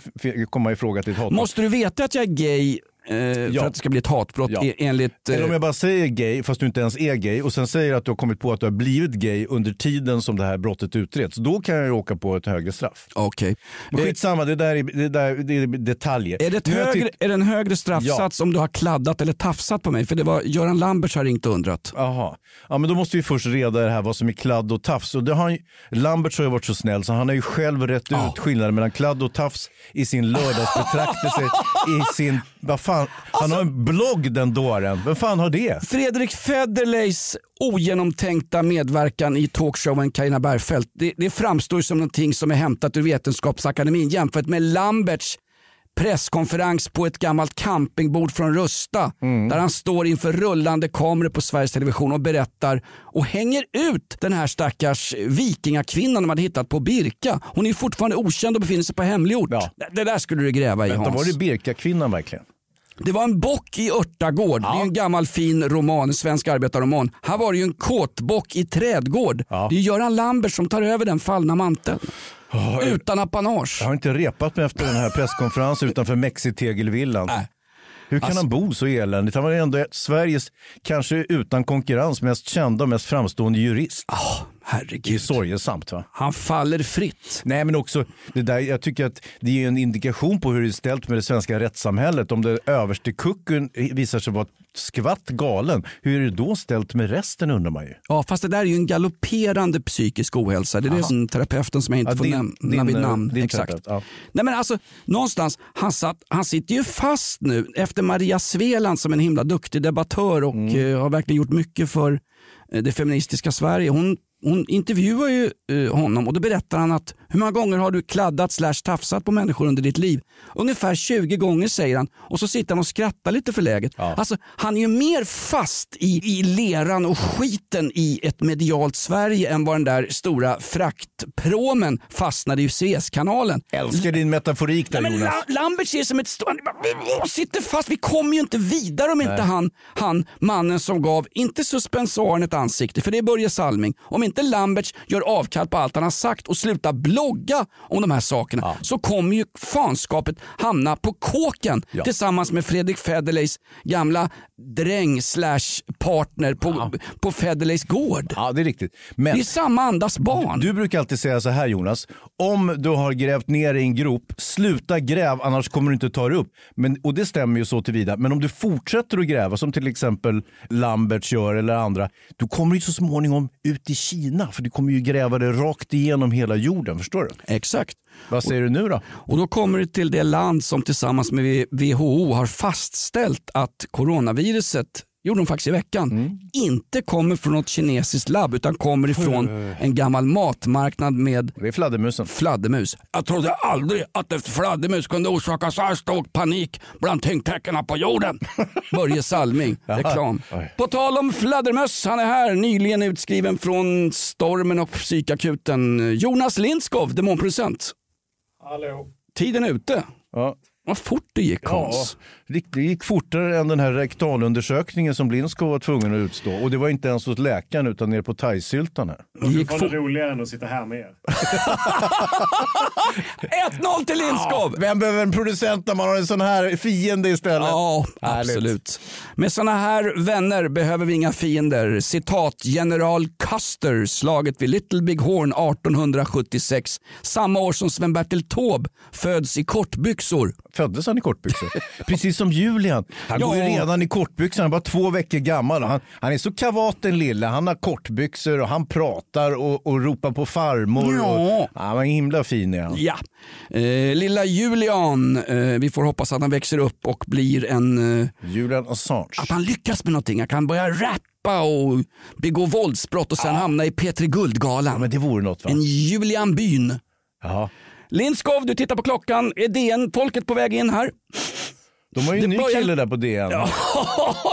C: komma i fråga till ett hatbrott.
B: Måste du veta att jag är gay eh, för att det ska bli ett hatbrott
C: Ja.
B: e- enligt... eh,
C: Eller om jag bara säger gay fast du inte ens är gay och sen säger att du har kommit på att du har blivit gay under tiden som det här brottet utreds. Då kan jag ju åka på ett högre straff.
B: Okej.
C: Men skitsamma, det där är, det där, det är detaljer.
B: Är det, högre, är det en högre straffsats om du har kladdat eller tafsat på mig? För det var Göran Lamberts har ringt och undrat.
C: Jaha. Ja, men då måste vi först reda det här vad som är kladd och tafs. Och det har Lamberts har ju varit så snäll så han har ju själv rätt ut skillnaden mellan kladd och tafs i sin lördagsbetraktelse. i sin, vad fan, han har en blogg den dåren. Vem fan har det?
B: Fredrik Federleys ogenomtänkta medverkan i talkshowen Carina Bergfeldt, det, det framstår som någonting som är hämtat ur Vetenskapsakademin jämfört med Lamberts presskonferens på ett gammalt campingbord från Rusta där han står inför rullande kameror på Sveriges Television och berättar och hänger ut den här stackars vikingakvinnan de hade hittat på Birka. Hon är fortfarande okänd och befinner sig på hemlig ort. Det, det där skulle du gräva i
C: Vänta,
B: Hans.
C: var det Birka-kvinnan verkligen?
B: Det var en bock i Örtagård. Det är en gammal fin roman, en svensk arbetarroman. Här var det ju en kåtbock i trädgård. Det är Göran Lambert som tar över den fallna manteln. Utan apanage.
C: Jag har inte repat mig efter den här presskonferensen utanför Mexitegelvillan. Hur kan
B: Alltså-
C: han bo så eländigt? Han var ändå Sveriges, kanske utan konkurrens, mest kända och mest framstående jurist.
B: Herregud.
C: Det är sorgesamt va?
B: Han faller fritt.
C: Nej men också, det där, jag tycker att det är en indikation på hur det är ställt med det svenska rättssamhället. Om det överste kucken visar sig vara skvatt galen, hur är det då ställt med resten undrar man ju.
B: Ja, fast det där är ju en galopperande psykisk ohälsa. Det är det
C: Aha.
B: som terapeuten som jag inte
C: Ja,
B: får
C: din-
B: nämna vid
C: eh,
B: namn.
C: din
B: Exakt.
C: terapeut, ja.
B: Nej, men alltså, någonstans, han, satt, han sitter ju fast nu efter Maria Sveland som en himla duktig debattör och
C: Mm.
B: eh, har verkligen gjort mycket för eh, det feministiska Sverige. Hon, hon intervjuar ju eh, honom och då berättar han att hur många gånger har du kladdat slash tafsat på människor under ditt liv? Ungefär 20 gånger säger han och så sitter han och skrattar lite förläget. Alltså, han är ju mer fast i, i leran och skiten i ett medialt Sverige än vad den där stora fraktpromen fastnade i Suezkanalen.
C: Älskar din metaforik där
B: Nej, men
C: Jonas.
B: La- Lambert är som ett stort... Vi sitter fast. Vi kommer ju inte vidare om inte
C: Nej.
B: han, han, mannen som gav, inte suspensoaren ett ansikte, för det är Börje Salming. Om inte Lamberts gör avkall på allt han har sagt och slutar blogga om de här sakerna så kommer ju fanskapet hamna på kåken tillsammans med Fredrik Federleys gamla dräng slash partner på, på Federleys gård.
C: Ja, det är riktigt. Men
B: Det är samma andas barn.
C: Du brukar alltid säga så här Jonas, om du har grävt ner i en grop, sluta gräv annars kommer du inte ta dig upp. Men, och det stämmer ju så tillvida. Men om du fortsätter att gräva, som till exempel Lamberts gör eller andra, då kommer du så småningom ut i Kina. För du kommer ju gräva det rakt igenom hela jorden, förstår du?
B: Exakt.
C: Vad säger du nu då?
B: Och då kommer det till det land som tillsammans med WHO har fastställt att coronaviruset gjorde de faktiskt i veckan,
C: Mm.
B: inte kommer från något kinesiskt labb utan kommer ifrån en gammal matmarknad med
C: Det är fladdermusen.
B: fladdermus. Jag trodde aldrig att ett fladdermus kunde orsaka så här stor panik bland tyngdtäckena på jorden. Börje Salming, reklam. På tal om fladdermöss, han är här, nyligen utskriven från Stormen och psykakuten. Jonas Lindskov, demonproducent.
F: Hallå.
B: Tiden är ute.
C: Ja.
B: Vad fort det gick
C: Ja,
B: Hans.
C: det gick fortare än den här rektalundersökningen som Lindskog var tvungen att utstå. Och det var inte ens hos läkaren utan nere på thaisyltan här.
F: Det gick fortfarande roligare än att sitta här med er.
B: 1-0 till Lindskov!
C: Vem behöver en producent när man har en sån här fiende istället?
B: Ja,
C: Härligt.
B: absolut. Med såna här vänner behöver vi inga fiender. Citat general Custer, slaget vid Little Big Horn 1876. Samma år som Sven-Bertil Taube föds i kortbyxor.
C: Föddes han i kortbyxor. Precis som Julian. Han går ju
B: Ja.
C: redan i kortbyxor. Han är bara två veckor gammal. Han, han är så kavat den lille. Han har kortbyxor och han pratar och, och ropar på farmor.
B: Ja.
C: Och, ja, han är himla fin är han.
B: Ja. Eh, lilla Julian, eh, vi får hoppas att han växer upp och blir en... Eh,
C: Julian Assange.
B: Att han lyckas med någonting. Att han börjar rappa och begå våldsbrott och sen hamna i P3 Guldgalan.
C: men det vore något va?
B: En Julian Byn.
C: Ja.
B: Lindskov, du tittar på klockan. Är DN Folket på väg in här?
C: De har ju en ny
B: börjar-
C: kille där på DN.
B: Ja,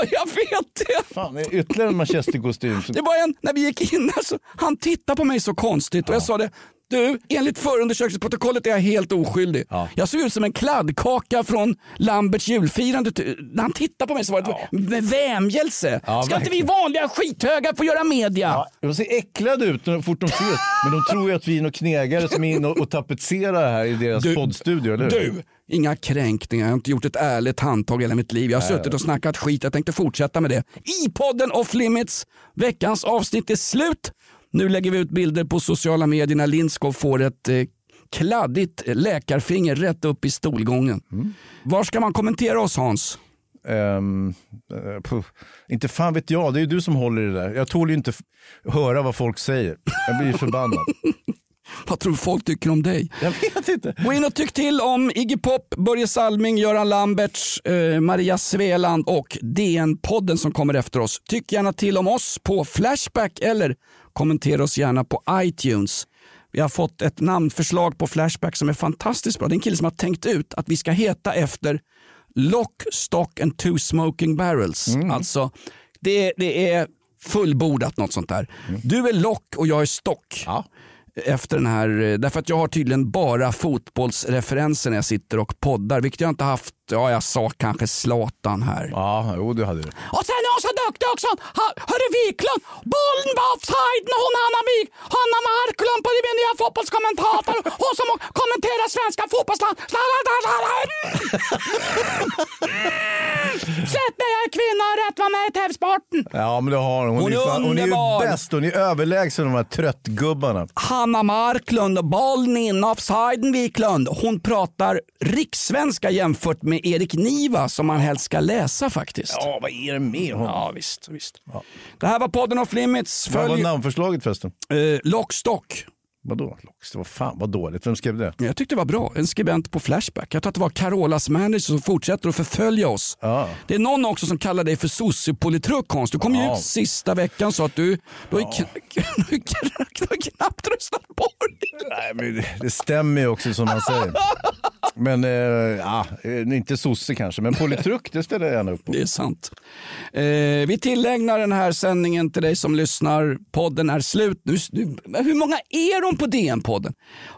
B: jag vet det.
C: Fan, det är ytterligare en manchesterkostym. som-
B: Det var en, när vi gick in där så, han tittade på mig så konstigt och jag sa det, du enligt förundersökningsprotokollet är jag helt oskyldig. Jag såg ut som en kladdkaka från Lamberts julfirande. När han tittade på mig så var det med vämjelse.
C: Ja,
B: Ska inte vi
C: verkligen.
B: vanliga skithögar få göra media?
C: De ser äcklade ut så fort de ses, men de tror ju att vi är några knegare som är inne och, och tapetserar här i deras
B: Du-
C: poddstudio, eller hur?
B: Du, inga kränkningar. Jag har inte gjort ett ärligt handtag i hela mitt liv. Jag har
C: Nej.
B: suttit och snackat skit. Jag tänkte fortsätta med det. I podden Off Limits. Veckans avsnitt är slut. Nu lägger vi ut bilder på sociala medier när Lindskov får ett eh, kladdigt läkarfinger rätt upp i stolgången.
C: Mm.
B: Var ska man kommentera oss Hans?
C: Eh, puh. inte fan vet jag, det är ju du som håller i det där. Jag tål ju inte höra vad folk säger. Jag blir förbannad.
B: Vad tror folk tycker om dig?
C: Jag vet inte.
B: Gå in och tyck till om Iggy Pop, Börje Salming, Göran Lamberts, eh, Maria Sveland och DN-podden som kommer efter oss. Tyck gärna till om oss på Flashback eller kommentera oss gärna på iTunes. Vi har fått ett namnförslag på Flashback som är fantastiskt bra. Det är en kille som har tänkt ut att vi ska heta efter Lock, Stock and Two Smoking Barrels. Alltså, det, det är fullbordat något sånt där. Du är Lock och jag är Stock efter den här, eh, därför att jag har tydligen bara fotbollsreferenser när jag sitter och poddar, vilket jag inte haft, ja jag sa kanske Zlatan här.
C: Ja, jo du hade det.
B: Och sen är hon så duktig också, hörru Wiklund, bollen var offside när hon Hanna, Wik, Hanna Marklund på min nya fotbollskommentator, hon som kommenterar svenska fotbollsland. Släpp mig jag är kvinna och rätt vara med i TV-sporten.
C: Ja men det har hon. Hon,
B: Hon
C: är, fan, hon är ju bäst, hon är överlägsen de här tröttgubbarna.
B: Hanna Marklund, bollen in, offsiden Wiklund. Hon pratar rikssvenska jämfört med Erik Niva som man helst ska läsa faktiskt.
C: Ja, vad är det med honom?
B: Ja, visst. visst. Det här var podden Off Limits.
C: Vad var
B: Följ
C: namnförslaget förresten?
B: eh, Lockstock.
C: Vadå? Det var fan vad dåligt. Vem skrev det?
B: Jag tyckte det var bra. En skribent på Flashback. Jag tror att det var Carolas manager som fortsätter att förfölja oss. Det är någon också som kallar dig för sossepolitruk Hans. Du kom ju
C: Ja.
B: ut sista veckan så att du, du har kn- du har knappt röstat på dig.
C: Nej, men det, det stämmer ju också som man säger. Men eh, ja, eh, inte sosse kanske, men politruk det ställer jag gärna upp på.
B: Det är sant. Eh, vi tillägnar den här sändningen till dig som lyssnar. Podden är slut. Nu, nu, hur många är de på DN-podden?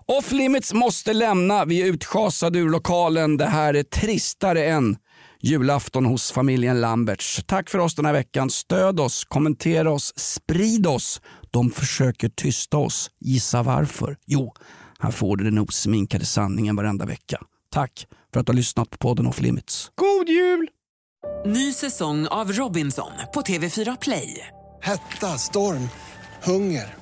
B: Off Limits måste lämna. Vi är utschasade ur lokalen. Det här är tristare än julafton hos familjen Lamberts. Tack för oss den här veckan. Stöd oss, kommentera oss, sprid oss. De försöker tysta oss. Gissa varför? Jo, här får du den osminkade sanningen varenda vecka. Tack för att du har lyssnat på podden Off Limits.
C: God jul!
J: Ny säsong av Robinson på TV4 Play.
K: Hetta, storm, hunger.